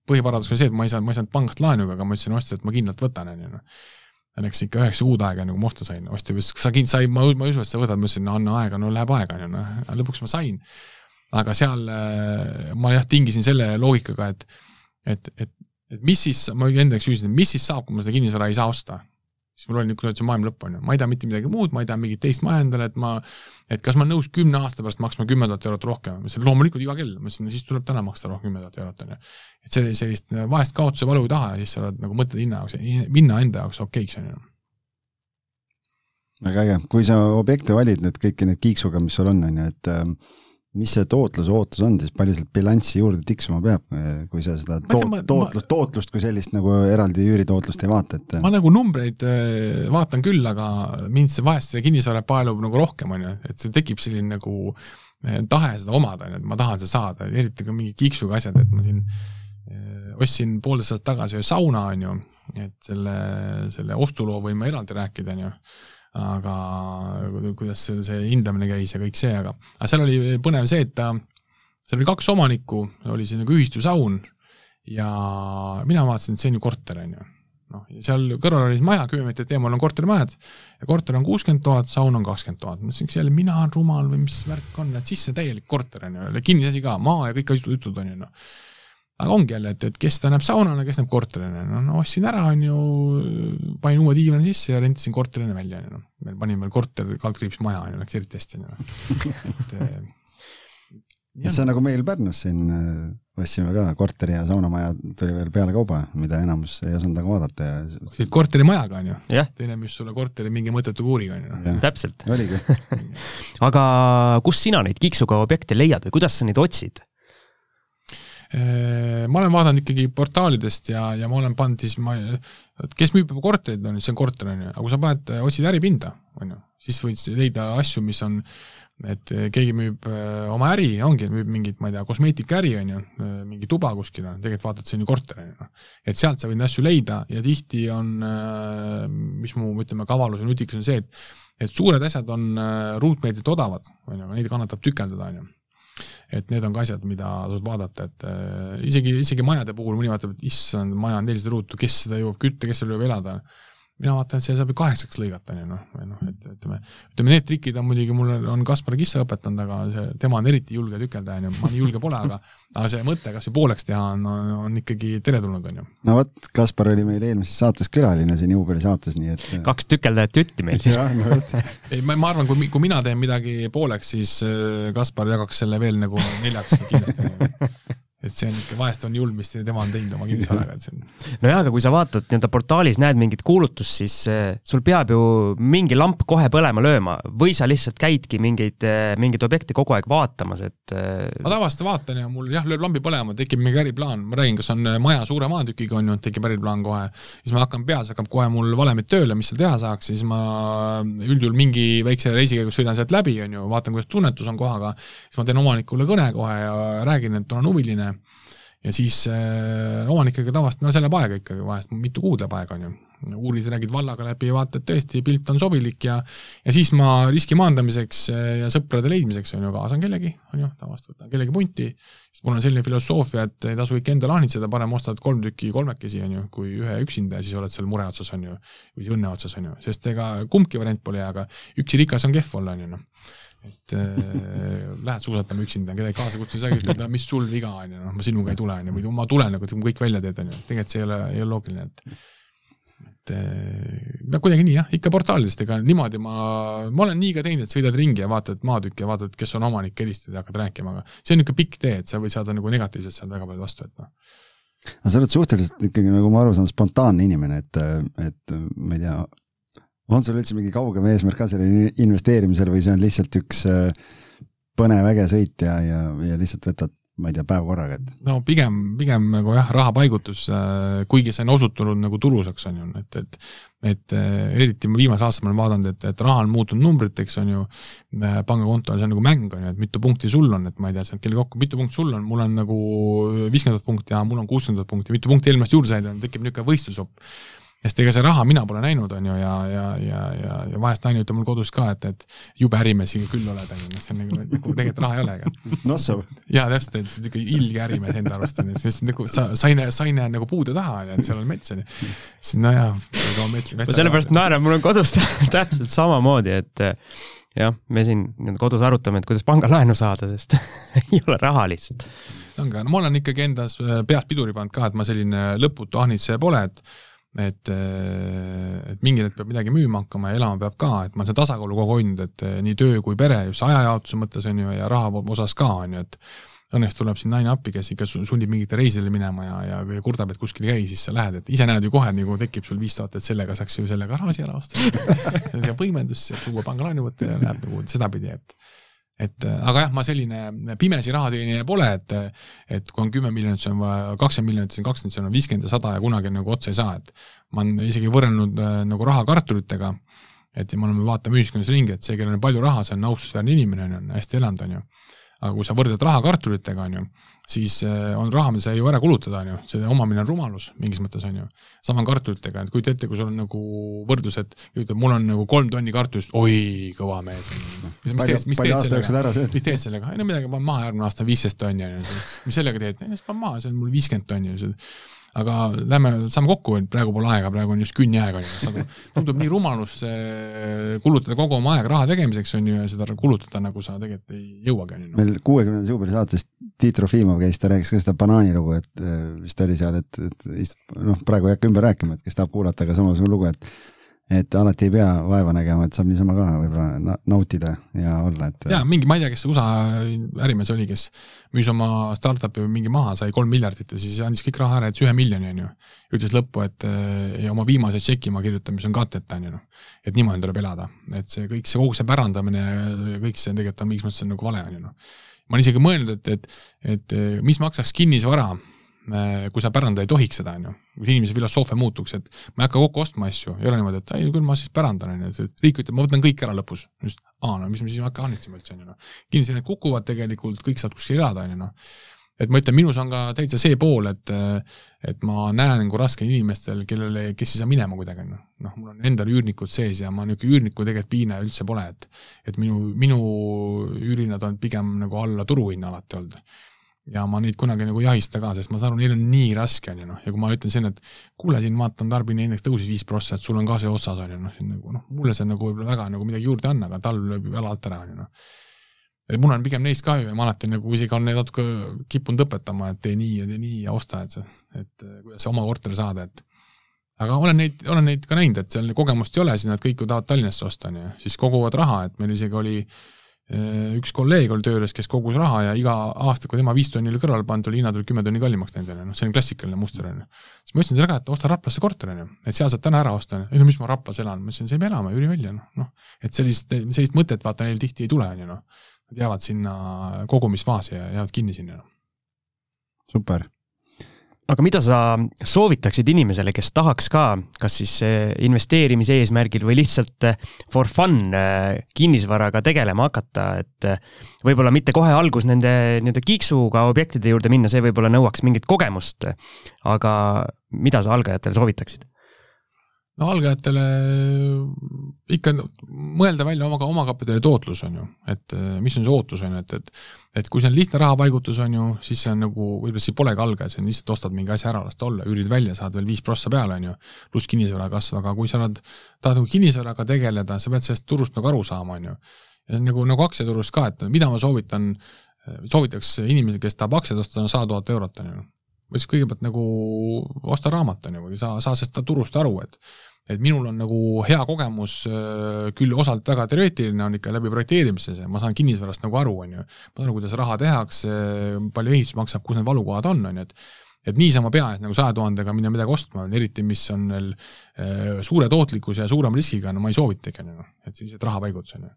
põhiparandus oli see, et ma ei saanud, ma ei saanud pangast laenu, aga ma ütlesin ostjale, et ma kindlalt võtan, on ju noh. Läks ikka üheksa kuud aega, enne kui ma osta sain, ostja ütles, sa kind-, sa ei, ma, ma ei usu, et sa võtad, ma ütlesin, no anna aega, no läheb aega, on ju, noh, lõpuks ma sain aga seal äh, ma jah, tingisin selle loogikaga, et et, et et mis siis, ma enda jaoks küsisin, mis siis saab, kui ma seda kinnisvara ei saa osta. Siis mul oli niisugune, et see maailma lõpp, on ju, ma ei taha mitte midagi muud, ma ei taha mingit teist maja endale, et ma, et kas ma olen nõus kümne aasta pärast maksma kümme tuhat eurot rohkem, ma ütlesin loomulikult iga kell, ma ütlesin, siis tuleb täna maksta rohkem kümme tuhat eurot, on ju. et see, sellist vahest kaotuse valu ei taha ja siis sa oled nagu mõtled hinna jaoks, hinna enda jaoks okeiks, on ju. väga äge, kui sa objekte valid nüüd kõiki neid kiiksuga, mis sul on, on ju, et ähm, mis see tootluse ootus on siis, palju sealt bilanssi juurde tiksuma peab, kui sa seda toot, tootlust, tootlust kui sellist nagu eraldi üüritootlust ei vaata, et ma nagu numbreid äh, vaatan küll, aga mind see vahest see kinnisvara paelub nagu rohkem, on ju, et see tekib selline nagu tahe seda omada, on ju, et ma tahan seda saada, eriti ka mingi kiiksuga asjad, et ma siin ostsin poolteist aastat tagasi ühe sauna, on ju, et selle, selle ostuloo võin ma eraldi rääkida, on ju aga kuidas see hindamine käis ja kõik see, aga, aga seal oli põnev see, et ta, seal oli kaks omanikku, oli see nagu ühistusaun ja mina vaatasin, et see on ju korter, on ju. noh, ja seal kõrval oli maja, kümme meetrit eemal on kortermajad ja korter on kuuskümmend tuhat, saun on kakskümmend tuhat. ma mõtlesin, kas jälle mina olen rumal või mis värk on, et sisse täielik korter on ju, kinnisasi ka, maa ja kõik jutud on ju noh aga ongi jälle, et, et kes ta näeb saunana, kes näeb korterina, no, no ostsin ära, on ju, panin uue diivani sisse ja rentisin korterina välja, on ju, noh. meil panime veel korter, kaldkriips maja, on ju, läks eriti hästi, on ju. et eh, ja see on nagu meil Pärnus siin äh, ostsime ka korteri ja saunamaja tuli veel pealekauba, mida enamus ei osanud nagu vaadata ja. korterimajaga on ju, teine müüs sulle korteri mingi mõttetu kuuriga on ju no.. täpselt. oligi (laughs) aga kust sina neid kiiksuga objekte leiad või kuidas sa neid otsid? Äh, ma olen vaadanud ikkagi portaalidest ja, ja ma olen pannud siis, ma, kes müüb juba korterid, on ju, see on korter, on ju, aga kui sa paned, otsid äripinda, on ju, siis võid leida asju, mis on, et keegi müüb äh, oma äri, ongi, müüb mingit, ma ei tea, kosmeetikaäri, on ju, äh, mingi tuba kuskil on, tegelikult vaatad, see on ju korter, on ju, noh. et sealt sa võid asju leida ja tihti on, mis mu, ütleme, kavalus ja nutikus on see, et et suured asjad on ruutmeetrit odavad, on ju, neid kannatab tükeldada, on ju et need on ka asjad, mida tasub vaadata, et äh, isegi, isegi majade puhul mõni vaatab, et issand, maja on nelisada ruutu, kes seda jõuab kütta, kes seal jõuab elada mina vaatan, et see saab ju kaheksaks lõigata, on ju noh, või noh, et ütleme, ütleme need trikid on muidugi, mulle on Kaspar Kissa õpetanud, aga see, tema on eriti julge tükeldaja, on ju, ma nii julge pole, aga aga see mõte kas või pooleks teha on, on, on ikkagi teretulnud, on ju. no vot, Kaspar oli meil eelmises saates külaline siin juubelisaates, nii et kaks tükeldajat jutti meil. (laughs) Siis no, ei, ma, ma arvan, kui, kui mina teen midagi pooleks, siis äh, Kaspar jagaks selle veel nagu neljaks kindlasti et see on ikka, vahest on julm, mis tema on teinud oma kinnisvaraga, et see on. nojah, aga kui sa vaatad nii-öelda portaalis, näed mingit kuulutust, siis äh, sul peab ju mingi lamp kohe põlema lööma või sa lihtsalt käidki mingeid, äh, mingeid objekte kogu aeg vaatamas, et ma tavaliselt vaatan ja mul jah, lööb lambi põlema, tekib mingi äriplaan, ma räägin, kas on maja suure maatükiga on ju, tekib äriplaan kohe. siis ma hakkan peas, hakkab kohe mul valemid tööle, mis seal teha saaks, siis ma üldjuhul mingi väikse reisi käigus sõidan sealt läbi, on ju, vaatan, kuidas tunnetus on kohaga, siis ma teen omanikule kõne kohe ja räägin, et olen huviline ja siis äh, omanikega tavaliselt, no see läheb aega ikkagi vahest, mitu kuud läheb aega, on ju. uurid, räägid vallaga läbi, vaatad tõesti, pilt on sobilik ja ja siis ma riski maandamiseks äh, ja sõprade leidmiseks, on ju, kaasan kellegi, on ju, tavaliselt võtan kellegi punti, sest mul on selline filosoofia, et ei tasu ikka endale ahnitseda, parem ostad kolm tükki kolmekesi, on ju, kui ühe üksinda ja siis oled seal mure otsas, on ju, või õnne otsas, on ju, sest ega kumbki variant pole hea, aga üksi rikas on kehv olla, on ju, noh et äh, lähed suusatama üksinda, kedagi kaasa kutsuda, sa ütled, no mis sul viga on ju, noh, ma sinuga ei tule, on ju, või ma tulen, aga kõik välja teed, on ju, tegelikult see ei ole, ei ole loogiline, et et no kuidagi nii jah, ikka portaalidest, ega niimoodi ma, ma olen nii ka teinud, et sõidad ringi ja vaatad maatükki ja vaatad, kes on omanik, helistad ja hakkad rääkima, aga see on niisugune pikk tee, et sa võid saada nagu negatiivselt seal väga palju vastu, et noh. aga sa oled suhteliselt ikkagi, nagu ma aru saan, spontaanne inimene, et, et ma ei tea, on sul üldse mingi kaugem eesmärk ka sellel investeerimisel või see on lihtsalt üks äh, põnev äge sõit ja, ja, ja lihtsalt võtad, ma ei tea, päev korraga, et? no pigem, pigem nagu jah, rahapaigutus, äh, kuigi see on osutunud nagu tulusaks, on ju, et, et et äh, eriti viimase aasta ma olen vaadanud, et, et raha on muutunud numbriteks, on ju, pangakontol, see on nagu mäng, on ju, et mitu punkti sul on, et ma ei tea, sealt kelle kokku, mitu punkti sul on, mul on nagu viiskümmend tuhat punkti ja mul on kuuskümmend tuhat punkti, mitu punkti eelmist juurde said, tekib niisugune võistlushopp sest ega see raha mina pole näinud, on ju, ja, ja, ja, ja, ja vahest naine ütleb mul kodus ka, et, et jube ärimees siin küll oled, on ju, noh, see on nagu, nagu tegelikult raha ei ole, aga. Nossav. jaa, täpselt, et niisugune ilge ärimees enda arust on ju, sest nagu sa, saine, saine on nagu puude taha, on ju, et seal on mets, on ju. siis nojah, ega metsi. ma sellepärast naeran, mul on kodus (laughs) täpselt samamoodi, et jah, me siin kodus arutame, et kuidas pangalaenu saada, sest (laughs) ei ole raha lihtsalt ongi, no ma olen ikkagi endas äh, peas piduri pannud ka, et ma selline lõputu ahnitseja pole, et et, äh, et mingil hetkel peab midagi müüma hakkama ja elama peab ka, et ma olen seda tasakaalu kogu aeg hoidnud, et äh, nii töö kui pere, just ajajaotuse mõttes on ju ja raha osas ka on ju, et õnneks tuleb siin naine appi, kes ikka sunnib mingitele reisidele minema ja, ja, ja kurdab, et kuskil ei käi, siis sa lähed, et ise näed ju kohe nagu tekib sul viis tuhat, et sellega saaks ju selle garaaži ära osta. (laughs) Ja võimendus, uue pangalaenu võtta ja läheb nagu sedapidi, et et äh, aga jah, ma selline pimesi rahateenija pole, et et kui on kümme miljonit, siis on vaja kakskümmend miljonit, siis on kakskümmend, siis on viiskümmend ja sada ja kunagi nagu otsa ei saa, et ma olen isegi võrrelnud äh, nagu raha kartulitega, et me oleme, vaatame ühiskonnas ringi, et see, kellel on palju raha, see on austusväärne inimene, on ju, hästi elanud, on ju aga kui sa võrdled raha kartulitega, on ju, siis äh, on raha, mida sa ei jõua ära kulutada, on ju, selle omamine on rumalus mingis mõttes, on ju. sama on kartulitega, et kujuta ette, kui sul on nagu võrdlus, et ütleb, mul on nagu kolm tonni kartulist, oi, kõva mees. mis teed, mis teed sellega, mis teed sellega, ei no midagi, panen maha järgmine aasta viisteist tonni, on ju, mis sellega teed, siis panen maha, see on mul viiskümmend tonni, aga lähme, saame kokku, et praegu pole aega, praegu on just künniaeg, on ju, tundub nii rumalus kulutada kogu oma aeg raha tegemiseks, on ju, ja seda kulutada, nagu sa tegelikult ei jõuagi, on ju. meil kuuekümnendas juubeli saates Tiit Trofimov käis, ta rääkis ka seda banaanilugu, et vist oli seal, et, et noh, praegu ei hakka ümber rääkima, et kes tahab kuulata, aga samasugune lugu, et et alati ei pea vaeva nägema, et saab niisama ka võib-olla nautida ja olla, et. ja mingi, ma ei tea, kes USA ärimees oli, kes müüs oma startup'i mingi maha, sai kolm miljardit ja siis andis kõik raha ära, jättis ühe miljoni, on ju. ütles lõppu, et ja oma viimase tšeki ma kirjutan, mis on katteta, on ju noh. et niimoodi tuleb elada, et see kõik see, kogu see pärandamine ja kõik see tegelikult on mingis mõttes on nagu vale, on ju noh. ma olen isegi mõelnud, et, et, et mis maksaks kinnisvara kui sa pärandada ei tohiks seda, on ju. kui inimese filosoofia muutuks, et ma ei hakka kokku ostma asju, ei ole niimoodi, et ei, küll ma siis pärandan, on ju, et riik ütleb, ma võtan kõik ära lõpus. just, aa, no mis me siis hakka annetsema üldse, on ju, noh. kindlasti need kukuvad tegelikult, kõik saavad kuskil elada, on ju, noh. et ma ütlen, minus on ka täitsa see pool, et, et ma näen nagu raske inimestel, kellele, kes ei saa minema kuidagi, noh. noh, mul on endal üürnikud sees ja ma niisugune üürniku tegelikult piine üldse pole, et, et minu, minu üürihinnad on pigem nagu alla turuhinna alati olnud ja ma neid kunagi nagu ei ahista ka, sest ma saan aru, neil on nii raske, on ju noh, ja kui ma ütlen siin, et kuule, siin vaatan, tarbijaindeks tõusis viis prossa, et sul on ka see otsas, on ju noh, nagu noh, mulle see nagu võib-olla väga nagu midagi juurde ei anna, aga tal lööb jala alt ära, on ju noh. et mul on pigem neist kahju ja ma alati nagu isegi olen neid natuke kippunud õpetama, et tee nii ja tee nii ja osta, et see, et kuidas oma korteri saada, et aga olen neid, olen neid ka näinud, et seal kogemust ei ole, siis nad kõik ju tahavad Tallinnasse osta, on ju, siis koguvad raha, et meil isegi oli Äh, üks kolleeg oli töö juures, kes kogus raha ja iga aasta, kui tema viis tonni oli kõrvale pannud, oli hinnad olid kümme tonni kallimaks läinud, on ju, noh, see on klassikaline muster, on ju. siis ma ütlesin talle ka, et osta Raplasse korter, on ju, et seal saad täna ära osta, ei no mis ma Raplas elan, ma ütlesin, sa ei pea elama, üüri välja, noh, noh. et sellist, sellist mõtet vaata neil tihti ei tule, on ju noh. Nad jäävad sinna kogumisfaasi ja jäävad kinni sinna. Noh. super aga mida sa soovitaksid inimesele, kes tahaks ka, kas siis investeerimise eesmärgil või lihtsalt eh, for fun eh, kinnisvaraga tegelema hakata, et eh, võib-olla mitte kohe algus nende nii-öelda kiiksuga objektide juurde minna, see võib-olla nõuaks mingit kogemust. aga mida sa algajatele soovitaksid? No algajatele ikka mõelda välja oma, omakapitali tootlus, on ju, et äh, mis on see ootus, on ju, et, et et kui see on lihtne rahapaigutus, on ju, siis see on nagu, võib-olla see polegi algaja, see on lihtsalt ostad mingi asja ära, las ta olla, üürid välja, saad veel viis prossa peale, on ju, pluss kinnisvara kasv, aga kui sa oled, tahad nagu kinnisvaraga tegeleda, sa pead sellest turust nagu aru saama, on ju. nagu, nagu aktsiaturust ka, et mida ma soovitan, soovitaks inimesele, kes tahab aktsiaid osta, on sada tuhat eurot, on ju ma siis kõigepealt nagu osta raamat, on ju, või saa, saa sellest turust aru, et et minul on nagu hea kogemus, äh, küll osalt väga teoreetiline on ikka läbi projekteerimise see, ma saan kinnisvarast nagu aru, on ju. ma saan aru, kuidas raha tehakse, palju ehitus maksab, kus need valukohad on, on ju, et et niisama pea eest nagu saja tuhandega minna midagi ostma, eriti mis on veel äh, suure tootlikkuse ja suurema riskiga, no ma ei soovitagi, on ju, et sellised rahapaigutus, on ju.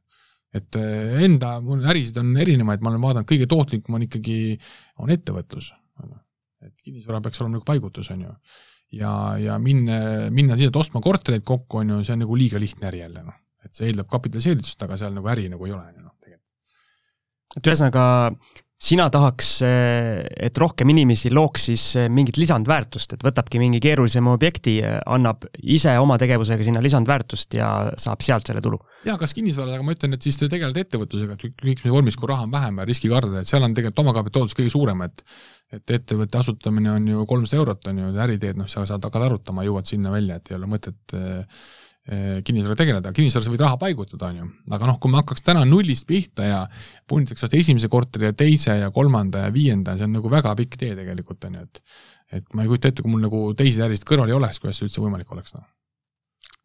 Et äh, enda, mul ärisid on erinevaid, ma olen vaadanud, kõige tootlikum on ikkagi, on ettevõtlus, et kinnisvara peaks olema nagu paigutus, on ju. ja, ja minna, minna siia ostma kortereid kokku, on ju, see on nagu liiga lihtne äri jälle, noh. et see eeldab kapitaliseeritust, aga seal nagu äri nagu ei ole, on ju, noh, tegelikult. et ühesõnaga, sina tahaks, et rohkem inimesi looks siis mingit lisandväärtust, et võtabki mingi keerulisema objekti, annab ise oma tegevusega sinna lisandväärtust ja saab sealt selle tulu? jaa, kas kinnisvarad, aga ma ütlen, et siis te tegelete ettevõtlusega, et ükskõik mis vormis, kui raha on vähem ja riski kardada, et seal on tegelikult omakapitaalsus kõige suurem, et et ettevõtte asutamine on ju kolmsada eurot, on ju, äri teed, noh, sa saad hakata arutama, jõuad sinna välja, et ei ole mõtet eh, kinnisvaraga tegeleda, kinnisvarasse võid raha paigutada, on ju, aga noh, kui me hakkaks täna nullist pihta ja punitaks sealt esimese korteri ja teise ja kolmanda ja viienda, see on nagu väga pikk tee tegelikult, on ju, et et ma ei kujuta ette, kui mul nagu teisi ärisid kõrval ei oleks, kuidas see üldse võimalik oleks, noh.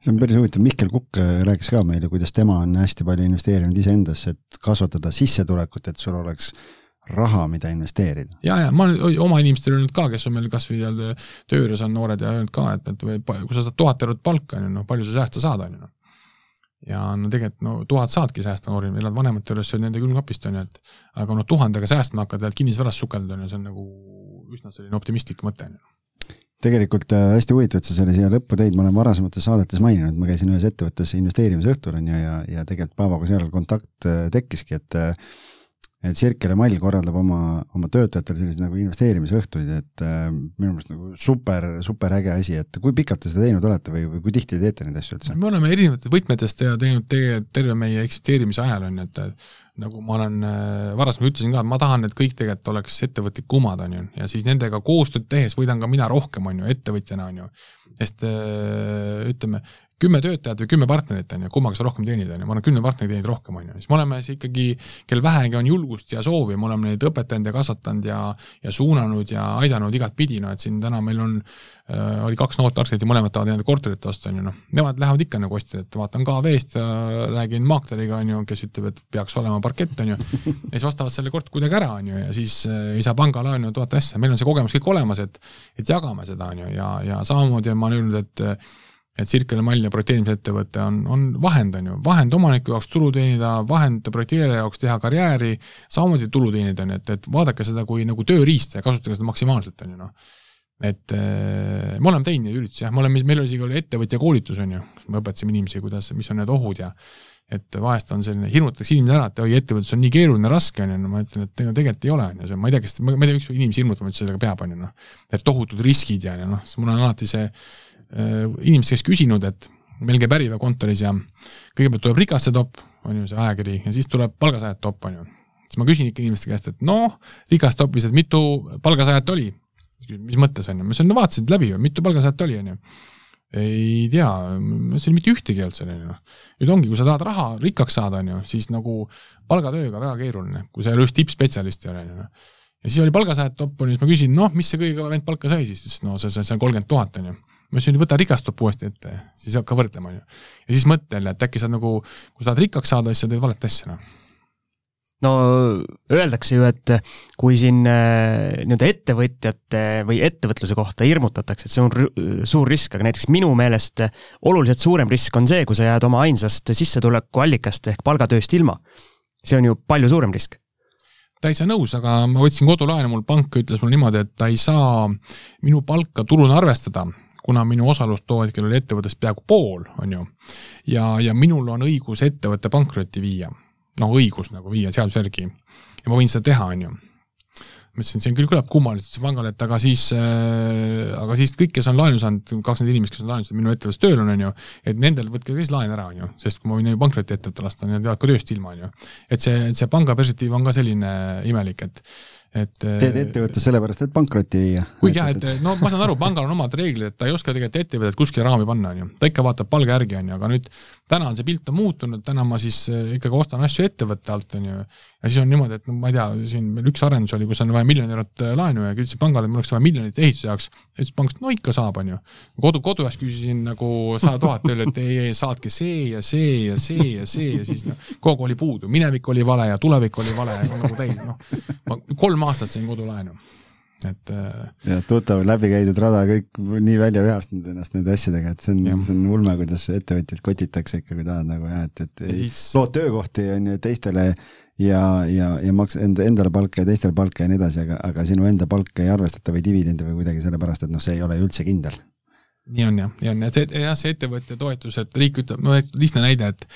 See on päris huvitav, Mihkel Kukk äh, rääkis ka meile, kuidas tema on hästi palju investeerinud iseendasse, et kasvatada sissetulekut, et sul oleks raha, mida investeerida. ja, ja ma olen oma inimestel öelnud ka, kes on meil kasvõi seal töö juures on noored ja öelnud ka, et, et kui sa saad tuhat eurot palka, on ju, noh, palju sa säästa saad, on ju, noh. ja no tegelikult no tuhat saadki säästa noori, elad vanemate juures, sööd nende külmkapist, on ju, et aga noh, tuhandega säästma hakkad, et kinnisvarast sukelda, on ju, see on nagu üsna selline optimistlik mõte, on ju tegelikult äh, hästi huvitav, et sa selle siia lõppu tõid, ma olen varasemates saadetes maininud, ma käisin ühes ettevõttes investeerimisõhtul on ju ja, ja tegelikult Paavoga seal kontakt äh, tekkiski, et äh, et ja Mall korraldab oma, oma töötajatele selliseid nagu investeerimisõhtuid, et äh, minu meelest nagu super, super äge asi, et kui pikalt te seda teinud olete või, või kui tihti te teete neid asju üldse? me oleme erinevatest võtmetest ja teinud tegelikult terve meie eksisteerimise ajal on ju, et nagu ma olen äh, varasemalt ütlesin ka, et ma tahan, et kõik tegelikult oleks ettevõtlikumad, on ju, ja siis nendega koostööd tehes võidan ka mina rohkem, on ju, ettevõtjana, on ju. Sest äh, ütleme, kümme töötajat või kümme partnerit, on ju, kummaga sa rohkem teenid, on ju, ma olen kümne partneri teenid rohkem, on ju, siis me oleme siis ikkagi, kel vähegi on julgust ja soovi, me oleme neid õpetanud ja kasvatanud ja ja suunanud ja aidanud igatpidi, no et siin täna meil on äh,, oli kaks noort arhitekti, mõlemad tahavad enda korterit osta, on ju, noh, nemad lähevad ikka nagu ostjad, et vaatan KV-st ja räägin maakleriga, on ju, kes ütleb, et peaks olema parkett, on ju, ja siis ostavad selle korteri kuidagi ära, on ju, ja siis äh, ei saa pangalaenu tuhat asja, meil on see kogemus kõik olemas, et et jagame seda, on ju, ja, ja samamoodi ma olen öelnud, et et Circle Mall ja projekteerimisettevõte on, on vahend, on ju, vahend omaniku jaoks tulu teenida, vahend projekteerija jaoks teha karjääri, samamoodi tulu teenida, on ju, et, et vaadake seda kui nagu tööriista ja kasutage seda maksimaalselt, on ju, noh. et äh, me oleme teinud neid üritusi jah, me oleme, meil oli isegi oli ettevõtja koolitus, on ju, kus me õpetasime inimesi, kuidas, mis on need ohud ja et vahest on selline, hirmutatakse inimesi ära, et oi, ettevõtlus on nii keeruline, raske, on ju, no ma ütlen, et tegelikult ei ole, on ju, see, ma ei tea, kes, ma ei tea, miks inimesi hirmutama üldse sellega peab, on ju, noh. et tohutud riskid ja, ja noh, mul on alati see Äh, inimeste käest küsinud, et meil käib Äripäev kontoris ja kõigepealt tuleb rikaste top, on ju see ajakiri, ja siis tuleb palgasaajate top, on ju. siis ma küsin ikka inimeste käest, et noh, rikast topis, et mitu palgasaajat oli? mis mõttes, on ju, ma ütlesin, no vaatasid läbi ju, mitu palgasaajat oli, on ju ei tea, ma ütlesin mitte ühtegi ei olnud seal, on ju. nüüd ongi, kui sa tahad raha rikkaks saada, on ju, siis nagu palgatööga väga keeruline, kui sa ei ole just tippspetsialist on ju. ja siis oli palgasaajate top, on ju, siis ma küsin, noh, mis see kõige vend palka sai siis, ütles no see, see, see on kolmkümmend tuhat, on ju ma ütlesin, võta rikastub uuesti ette, siis hakka võrdlema, on ju. ja siis mõtle jälle, et äkki sa nagu, kui sa tahad rikkaks saada, siis sa teed valet asja, noh no öeldakse ju, et kui siin äh, nii-öelda ettevõtjate või ettevõtluse kohta hirmutatakse, et see on suur risk, aga näiteks minu meelest oluliselt suurem risk on see, kui sa jääd oma ainsast sissetulekuallikast ehk palgatööst ilma. see on ju palju suurem risk täitsa nõus, aga ma võtsin kodulaenu, mul pank ütles mulle niimoodi, et ta ei saa minu palka tuluna arvestada, kuna minu osalus too hetkel oli ettevõttest peaaegu pool, on ju. ja, ja minul on õigus ettevõtte pankrotti viia. Noh, õigus nagu viia seaduse järgi. ja ma võin seda teha, on ju ma ütlesin, see küll kõlab kummaliselt, ütlesin pangale, et aga siis äh,, aga siis kõik, kes on laenu saanud, kakskümmend inimest, kes on laenu saanud minu ettevõttes tööl on, on ju, et nendel võtke siis laen ära, on ju, sest kui ma võin ju pankroti ettevõtte lasta, nad jäävad ka tööst ilma, on ju. et see, see panga perspektiiv on ka selline imelik, et et teed ettevõtlust sellepärast, et pankrotti viia. kuigi jah, et no ma saan aru, pangal on omad reeglid, et ta ei oska tegelikult ettevõtet kuskile raami panna, on ju. ta ikka vaatab palga järgi, on ju, aga nüüd täna on see pilt on muutunud, täna ma siis äh, ikkagi ostan asju ettevõtte alt, on ju. ja siis on niimoodi, et no ma ei tea, siin meil üks arendus oli, kus on vaja miljon eurot äh, laenu ja ütlesin pangale, et mul oleks vaja miljonit ehituse jaoks. ütles pank, no ikka saab, on ju. kodu, kodu jaoks küsisin nagu sada tuhat öeldi, et ei, ei saatke see ja see ja see ja see ja siis noh, kogu oli puudu, minevik oli vale ja tulevik oli vale nagu täis, noh. ma kolm aastat sain kodulaenu et. Äh, ja tuttav läbi käidud rada, kõik nii välja vihastanud ennast nende asjadega, et see on, see on ulme, kuidas ettevõtjaid kotitakse ikka, kui tahad nagu jah, et, et siis... lood töökohti on ju teistele ja, ja, ja maks enda, endale palka ja teistele palka ja nii edasi, aga, aga sinu enda palka ei arvestata või dividende või kuidagi sellepärast, et noh, see ei ole üldse kindel. nii on jah, nii on, et see, jah, see ettevõtja toetus, et riik ütleb, no lihtne näide, et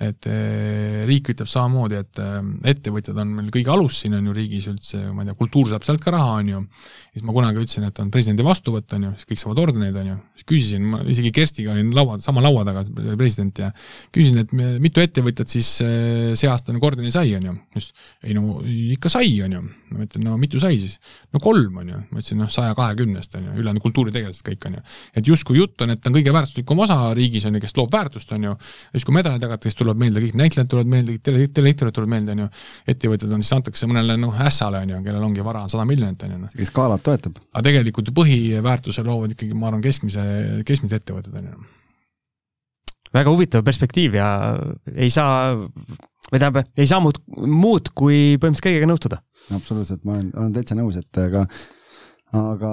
et eh, riik ütleb samamoodi, et eh, ettevõtjad on meil kõige alus siin on ju riigis üldse, ma ei tea, kultuur saab sealt ka raha, on ju. siis ma kunagi ütlesin, et on presidendi vastuvõtt, on ju, siis kõik saavad ordeneid, on ju. siis küsisin, ma isegi Kerstiga olin laua, sama laua taga, president ja küsisin, et mitu ettevõtjat siis eh, see aasta nagu ordeni sai, on ju. siis ei no ikka sai, on ju. ma ütlen, no mitu sai siis? no kolm, on ju. ma ütlesin, noh, saja kahekümnest, on ju, ülejäänud kultuuritegelased kõik, on ju. et justkui jutt on, et on kõige väärtuslikum osa riigis, on ju, kes loob väärtust, on ju. ja siis, kui medalid jagatakse, tulevad meelde, kõik näitlejad tulevad meelde, tele, teleettevõtted tulevad meelde, on ju. ettevõtted on, siis antakse mõnele noh, ässale, on ju, kellel ongi vara sada miljonit, on ju. kes skaalat toetab. aga tegelikult ju põhiväärtuse loovad ikkagi, ma arvan, keskmise, keskmised ettevõtted, on ju. väga huvitav perspektiiv ja ei saa, või tähendab, ei saa muud, muud kui põhimõtteliselt kõigega nõustuda. absoluutselt, ma olen, olen täitsa nõus, et aga, aga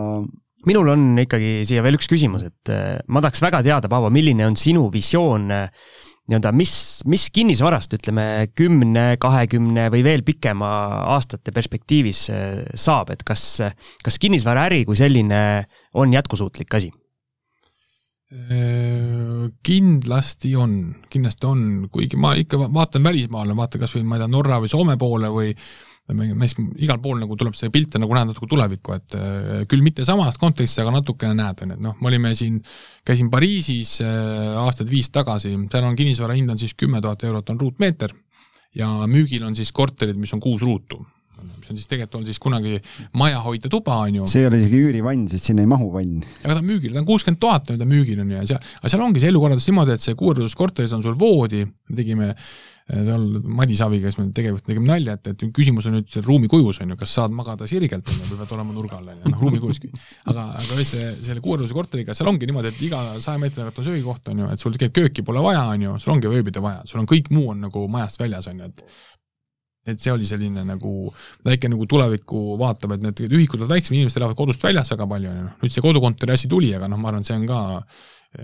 minul on ikkagi siia veel üks küsimus, et ma tahaks väga teada, Paavo, milline on sinu visioon nii-öelda, mis, mis kinnisvarast, ütleme kümne, kahekümne või veel pikema aastate perspektiivis äh, saab, et kas, kas kinnisvaraäri kui selline on jätkusuutlik asi? Äh, kindlasti on, kindlasti on, kuigi ma ikka vaatan välismaale, vaatan kasvõi ma ei tea, Norra või Soome poole või meist igal pool nagu tuleb see pilt nagu näha natuke tulevikku, et äh, küll mitte samas kontekstis, aga natukene näed, on ju, et noh, me olime siin, käisin Pariisis äh, aastaid viis tagasi, seal on kinnisvara hind on siis kümme tuhat eurot on ruutmeeter ja müügil on siis korterid, mis on kuus ruutu mis on siis tegelikult olnud siis kunagi majahoidja tuba, on ju. see ei ole isegi üürivann, sest sinna ei mahu vann. aga ta on müügil, ta on kuuskümmend tuhat on ta müügil on ju ja seal, aga seal ongi see elukorraldus niimoodi, et see kuueruuduskorteris on sul voodi, me tegime tal Madis Aviga, kes me tegelikult tegime nalja, et, et küsimus on nüüd ruumi kujus, on ju, kas saad magada sirgelt, on ju, või pead olema nurga all, on ju, noh, ruumi kujuski. aga, aga see, selle kuueruuse korteriga, seal ongi niimoodi, et iga saja meetri tagant on söögikoht, on ju, et sul tegelikult kööki pole vaja, on ju, sul ongi ööbida vaja, sul on kõik muu on nagu majast väljas, on ju, et et see oli selline nagu väike nagu tulevikku vaatav, et need ühikud on väiksem, inimesed elavad kodust väljas väga palju, on ju, nüüd see kodukontori asi tuli, aga noh, ma arvan, et see on ka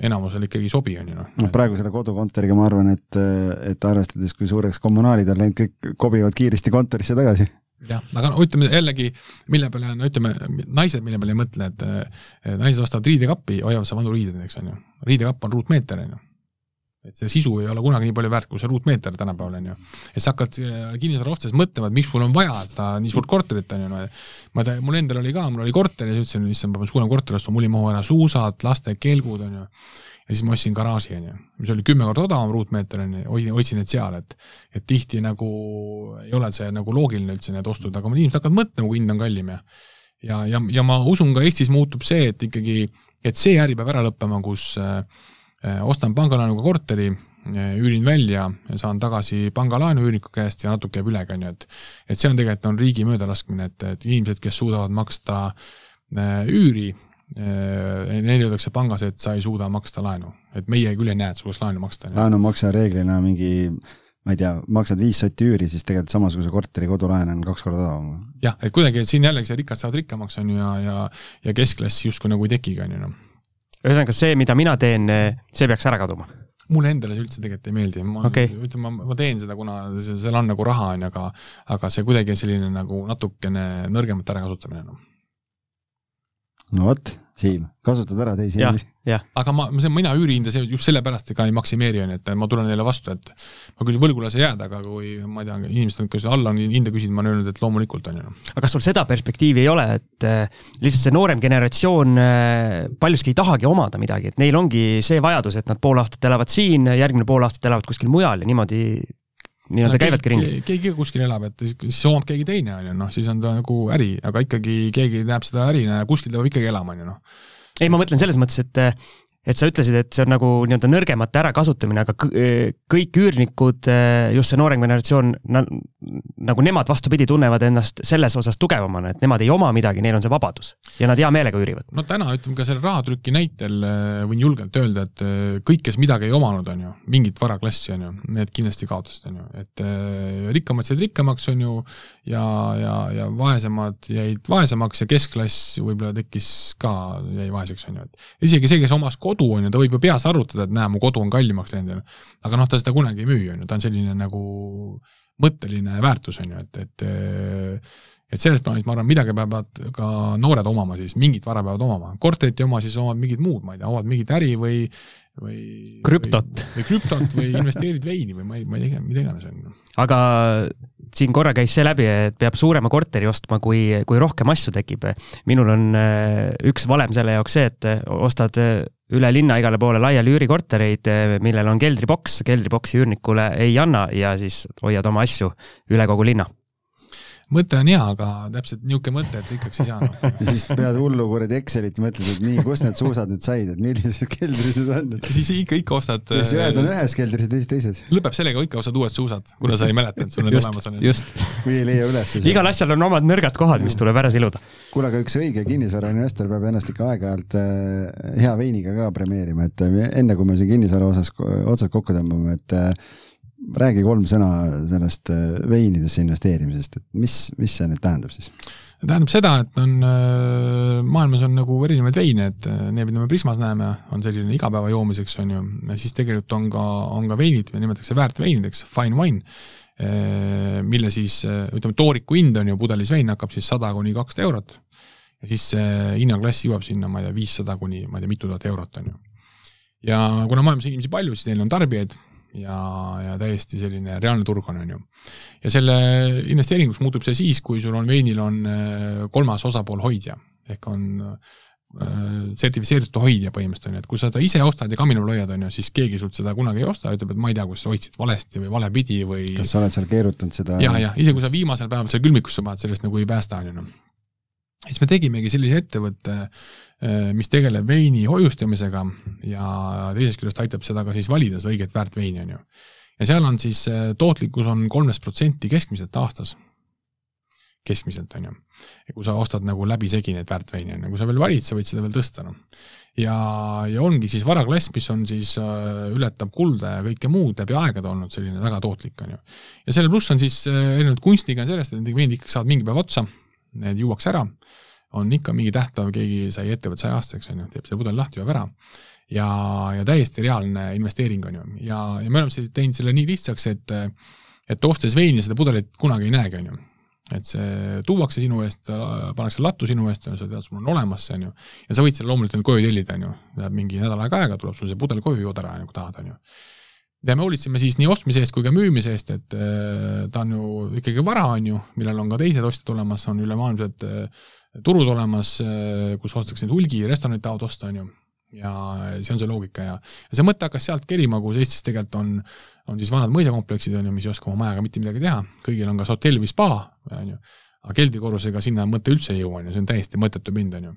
enamusel ikkagi ei sobi, on ju noh. no praegu selle kodukontoriga ma arvan, et, et arvestades, kui suureks kommunaalid on läinud, kõik kobivad kiiresti kontorisse tagasi jah, aga no ütleme jällegi, mille peale, no ütleme, naised, mille peale ei mõtle, et naised ostavad riidekappi, hoiavad sa vanu riideid, eks on ju. riidekapp on ruutmeeter, on ju et see sisu ei ole kunagi nii palju väärt, kui see ruutmeeter tänapäeval, on ju. et sa hakkad äh, kinnisvara ostes mõtlema, et miks mul on vaja seda nii suurt korterit, on ju, no ma tean, mul endal oli ka, mul oli korter ja siis ütlesin, issand, ma pean suurema korteri ostma, mul ei mahu ära suusad, laste kelgud, on ju. ja siis ma ostsin garaaži, on ju, mis oli kümme korda odavam ruutmeeter, on ju, hoidsin need seal, et et tihti nagu ei ole see nagu loogiline üldse need ostud, aga inimesed hakkavad mõtlema, kui hind on kallim ja ja, ja, ja ma usun ka Eestis muutub see, et ikkagi, et see äri peab ära lõppema, kus Äh, ostan pangalaenuga korteri, äh, üürin välja, saan tagasi pangalaenu üürniku käest ja natuke jääb ülegi, on ju, et et see on tegelikult, on riigi möödalaskmine, et, et inimesed, kes suudavad maksta äh, üüri, neile öeldakse pangas, et sa ei suuda maksta laenu. et meie küll ei näe, et sul oleks laenu maksta. laenumakse reeglina mingi ma ei tea, maksad viis sotti üüri, siis tegelikult samasuguse korteri kodulaen on kaks korda odavam. jah, et kuidagi, et siin jällegi see rikkad saavad rikkamaks, on ju, ja, ja ja keskklass justkui nagu ei tekigi, on ju, noh ühesõnaga, see, mida mina teen, see peaks ära kaduma? mulle endale see üldse tegelikult ei meeldi, ma okay. ütlen, ma, ma teen seda, kuna seal on nagu raha, on ju, aga aga see kuidagi selline nagu natukene nõrgemate ärakasutamine, noh. no vot Siim, kasutad ära teisi inimesi. aga ma, see, mina üürihinda just sellepärast ka ei maksimeeri, on ju, et ma tulen neile vastu, et ma küll võlgu lase jääda, aga kui ma ei tea, inimesed on, kes alla on hinda küsinud, ma olen öelnud, et loomulikult on ju. aga kas sul seda perspektiivi ei ole, et äh, lihtsalt see noorem generatsioon äh, paljuski ei tahagi omada midagi, et neil ongi see vajadus, et nad pool aastat elavad siin, järgmine pool aastat elavad kuskil mujal ja niimoodi nii-öelda käivadki ringi. keegi kuskil elab, et siis omab keegi teine, on ju, noh, siis on ta nagu äri, aga ikkagi keegi näeb seda ärina ja kuskil ta peab ikkagi elama, on ju, noh. ei, ma mõtlen selles mõttes, et et sa ütlesid, et see on nagu nii-öelda nõrgemate ärakasutamine, aga kõik üürnikud, just see noorem generatsioon, nagu nemad vastupidi, tunnevad ennast selles osas tugevamana, et nemad ei oma midagi, neil on see vabadus. Ja nad hea meelega üürivad. no täna ütleme ka selle rahatrüki näitel võin julgelt öelda, et kõik, kes midagi ei omanud, on ju, mingit varaklassi, on ju, need kindlasti kaotasid, on ju, et rikkamad said rikkamaks, on ju, ja, ja, ja vaesemad jäid vaesemaks ja keskklass võib-olla tekkis ka, jäi vaeseks, on ju, et isegi see, kes omas kodu, kodu, on ju, ta võib ju peas arvutada, et näe, mu kodu on kallimaks läinud, on ju. aga noh, ta seda kunagi ei müü, on ju, ta on selline nagu mõtteline väärtus, on ju, et, et et selles plaanis ma arvan, midagi peavad ka noored omama siis, mingit vara peavad omama. korterit ei oma, siis omad mingit muud, ma ei tea, omad mingit äri või või krüptot. või krüptot või investeerid veini või ma ei, ma ei tea, mida iganes on. aga siin korra käis see läbi, et peab suurema korteri ostma, kui, kui rohkem asju tekib. minul on äh, üks valem selle jaoks see, et ostad äh, üle linna igale poole laiali üürikortereid, äh, millel on keldriboks, keldriboksi üürnikule ei anna ja siis hoiad oma asju üle kogu linna mõte on hea, aga täpselt niisugune mõte, et rikkaks ei saa no.. (laughs) ja siis pead hullu kuradi Excelit, mõtled, et nii, kust need suusad nüüd said, et millised keldris need on? siis ikka, ikka ostad. siis ühed on ühes keldris ja teised teises. lõpeb sellega, ikka ostad uued suusad, kuna sa ei mäleta, et sul need olemas on. just. või ei leia üles. igal asjal on omad nõrgad kohad, mis tuleb ära siluda. kuule, aga üks õige kinnisvarainvestor peab ennast ikka aeg-ajalt äh, hea veiniga ka premeerima, et äh, enne kui me siin kinnisvara osas otsad kokku tõmbame, et äh, räägi kolm sõna sellest äh, veinidesse investeerimisest, et mis, mis see nüüd tähendab siis? tähendab seda, et on, äh, maailmas on nagu erinevaid veine, et äh, need, mida me Prismas näeme, on selline igapäeva joomiseks, on ju, siis tegelikult on ka, on ka veinid, nimetatakse väärtveinideks, fine wine, mille siis ütleme, tooriku hind on ju pudelis vein hakkab siis sada kuni kakssada eurot ja siis see hinnaklass jõuab sinna, ma ei tea, viissada kuni ma ei tea, mitu tuhat eurot, on ju. ja kuna maailmas inimesi palju, siis neil on tarbijaid ja, ja täiesti selline reaalne turg on, on ju. ja selle investeeringuks muutub see siis, kui sul on veinil on äh, kolmas osapool hoidja ehk on äh, sertifitseeritud hoidja põhimõtteliselt on ju, et kui sa seda ise ostad ja kaminal hoiad, on ju, siis keegi sult seda kunagi ei osta, ütleb, et ma ei tea, kus sa hoidsid valesti või valepidi või. kas sa oled seal keerutanud seda? ja, ja isegi kui sa viimasel päeval seal külmikusse paned, sellest nagu ei päästa, on ju noh siis me tegimegi sellise ettevõtte, eh, mis tegeleb veini hoiustamisega ja teisest küljest aitab seda ka siis valida seda õiget väärt veini, on ju. ja seal on siis eh, tootlikkus on kolmteist protsenti keskmiselt aastas. keskmiselt, on ju. kui sa ostad nagu läbisegi neid väärtveini, on ju, kui sa veel valid, sa võid seda veel tõsta, noh. ja, ja ongi siis varaklass, mis on siis, eh, ületab kulda ja kõike muud läbi aegade olnud selline väga tootlik, on ju. ja selle pluss on siis erinevalt kunstiga sellest, et need veinid ikkagi saavad mingi päev otsa need juuakse ära, on ikka mingi tähtpäev, keegi sai ettevõtte saja aastaseks, on ju, teeb selle pudeli lahti, joob ära. ja, ja täiesti reaalne investeering, on ju, ja, ja me oleme teinud selle nii lihtsaks, et et ostes veini seda pudelit kunagi ei näegi, on ju. et see tuuakse sinu eest, pannakse lattu sinu eest, on ju, sa tead, sul on olemas see, on ju, ja sa võid selle loomulikult koju tellida, on ju, läheb mingi nädal aega aega, tuleb sul see pudel koju, jood ära, kui tahad, on ju ja me hoolitseme siis nii ostmise eest kui ka müümise eest, et äh, ta on ju ikkagi vara, on ju, millel on ka teised ostjad olemas, on ülemaailmsed äh, turud olemas, äh, kus ostetakse neid hulgi, restoranid tahavad osta, on ju. ja see on see loogika ja, ja see mõte hakkas sealt kerima, kus Eestis tegelikult on, on siis vanad mõisakompleksid, on ju, mis ei oska oma majaga mitte midagi teha, kõigil on kas hotell või spa, on ju, aga keldikorrusega sinna mõte üldse ei jõua, on ju, see on täiesti mõttetu pind, on ju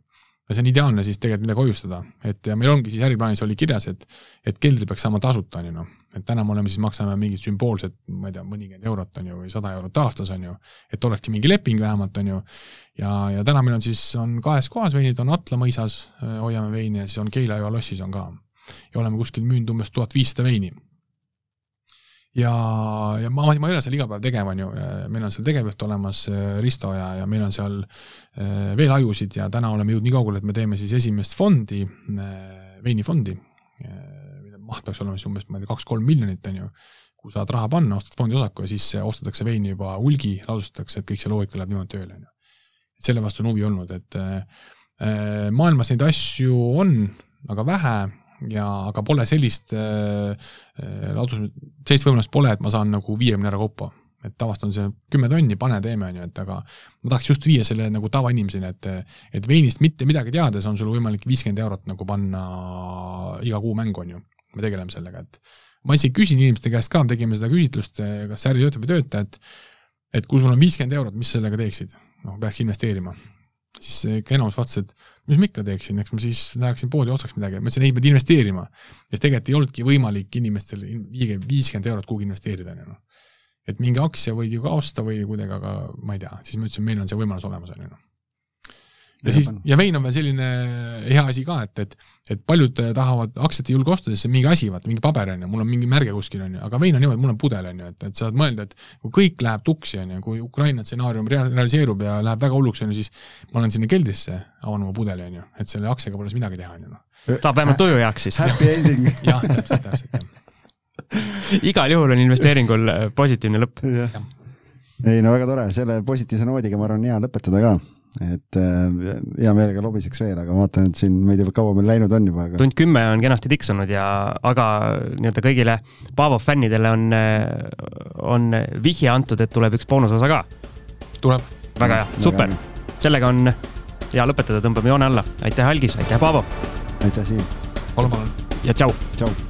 ja see on ideaalne siis tegelikult midagi hoiustada, et ja meil ongi siis äriplaanis oli kirjas, et, et keldri peaks saama tasuta, on ju noh. et täna me oleme siis, maksame mingit sümboolset, ma ei tea, mõnikümmend eurot on ju, või sada eurot aastas on ju, et olekski mingi leping vähemalt, on ju. ja, ja täna meil on siis, on kahes kohas veinid, on Atla mõisas, hoiame veini ja siis on Keila jõe lossis on ka. ja oleme kuskil müünud umbes tuhat viissada veini ja, ja ma, ma ei ole seal iga päev tegev, on ju, meil on seal tegevjuht olemas, Risto, ja, ja meil on seal eh, veel ajusid ja täna oleme jõudnud nii kaugele, et me teeme siis esimest fondi, eh, veinifondi, mille maht peaks olema siis umbes, ma ei tea, kaks-kolm miljonit, on ju, kuhu saad raha panna, ostad fondi osaku ja siis ostetakse veini juba hulgi, ladustatakse, et kõik see loogika läheb niimoodi tööle, on ju. et selle vastu on huvi olnud, et maailmas neid asju on, aga vähe ja aga pole sellist äh, äh ladus, sellist võimalust pole, et ma saan nagu viiekümne ära kaupa. et tavaliselt on see kümme tonni, pane, teeme, on ju, et aga ma tahaks just viia selle nagu tavainimeseni, et et veinist mitte midagi teades on sul võimalik viiskümmend eurot nagu panna iga kuu mängu, on ju. me tegeleme sellega, et ma isegi küsin inimeste käest ka, tegime seda küsitlust, kas äri töötab või tööta, et et kui sul on viiskümmend eurot, mis sa sellega teeksid? noh, peaks investeerima siis enamus vaatas, et mis ma ikka teeksin, eks ma siis läheksin poodi, ostaks midagi, ma ütlesin, ei, pead investeerima. ja tegelikult ei olnudki võimalik inimestel viige, viiskümmend eurot kuhugi investeerida, on ju noh. et mingi aktsia võid ju ka osta või kuidagi, aga ma ei tea, siis ma ütlesin, meil on see võimalus olemas, on ju noh. Ja siis, ja vein on veel selline hea asi ka, et, et, et paljud tahavad aktsiat ei julge osta, sest see on mingi asi, vaata mingi paber on ju, mul on mingi märge kuskil on ju, aga vein on niimoodi, mul on pudel on ju, et, et saad mõelda, et kui kõik läheb tuksi on ju, kui Ukraina stsenaarium realiseerub ja läheb väga hulluks on ju, siis ma lähen sinna keldrisse, avan oma pudeli on ju, et selle aktsiaga pole siis midagi teha on ju noh. saab vähemalt tuju heaks siis. Happy ending. (laughs) jah, täpselt, täpselt jah. (laughs) igal juhul on investeeringul positiivne lõpp. ei no väga tore, selle positiivse noodiga ma arvan, hea lõpetada ka et äh, hea meelega lobiseks veel, aga ma vaatan, et siin ma ei tea, kaua meil läinud on juba aga.... tund kümme on kenasti tiksunud ja, aga nii-öelda kõigile Paavo fännidele on, on vihje antud, et tuleb üks boonusosa ka. tuleb. väga hea, super. sellega on hea lõpetada, tõmbame joone alla. aitäh, Algis, aitäh, Paavo. aitäh, Siim. palun, palun. ja tšau. tšau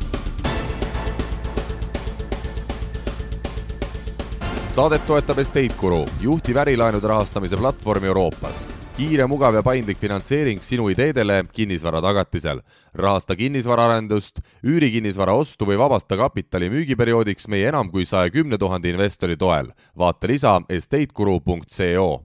saadet toetab Estate Guru, juhtiv ärilaenude rahastamise platvorm Euroopas. kiire, mugav ja paindlik finantseering sinu ideedele kinnisvara tagatisel. rahasta kinnisvaraarendust, üüri kinnisvara ostu või vabasta kapitali müügiperioodiks meie enam kui saja kümne tuhande investori toel. vaata lisa estateguru.co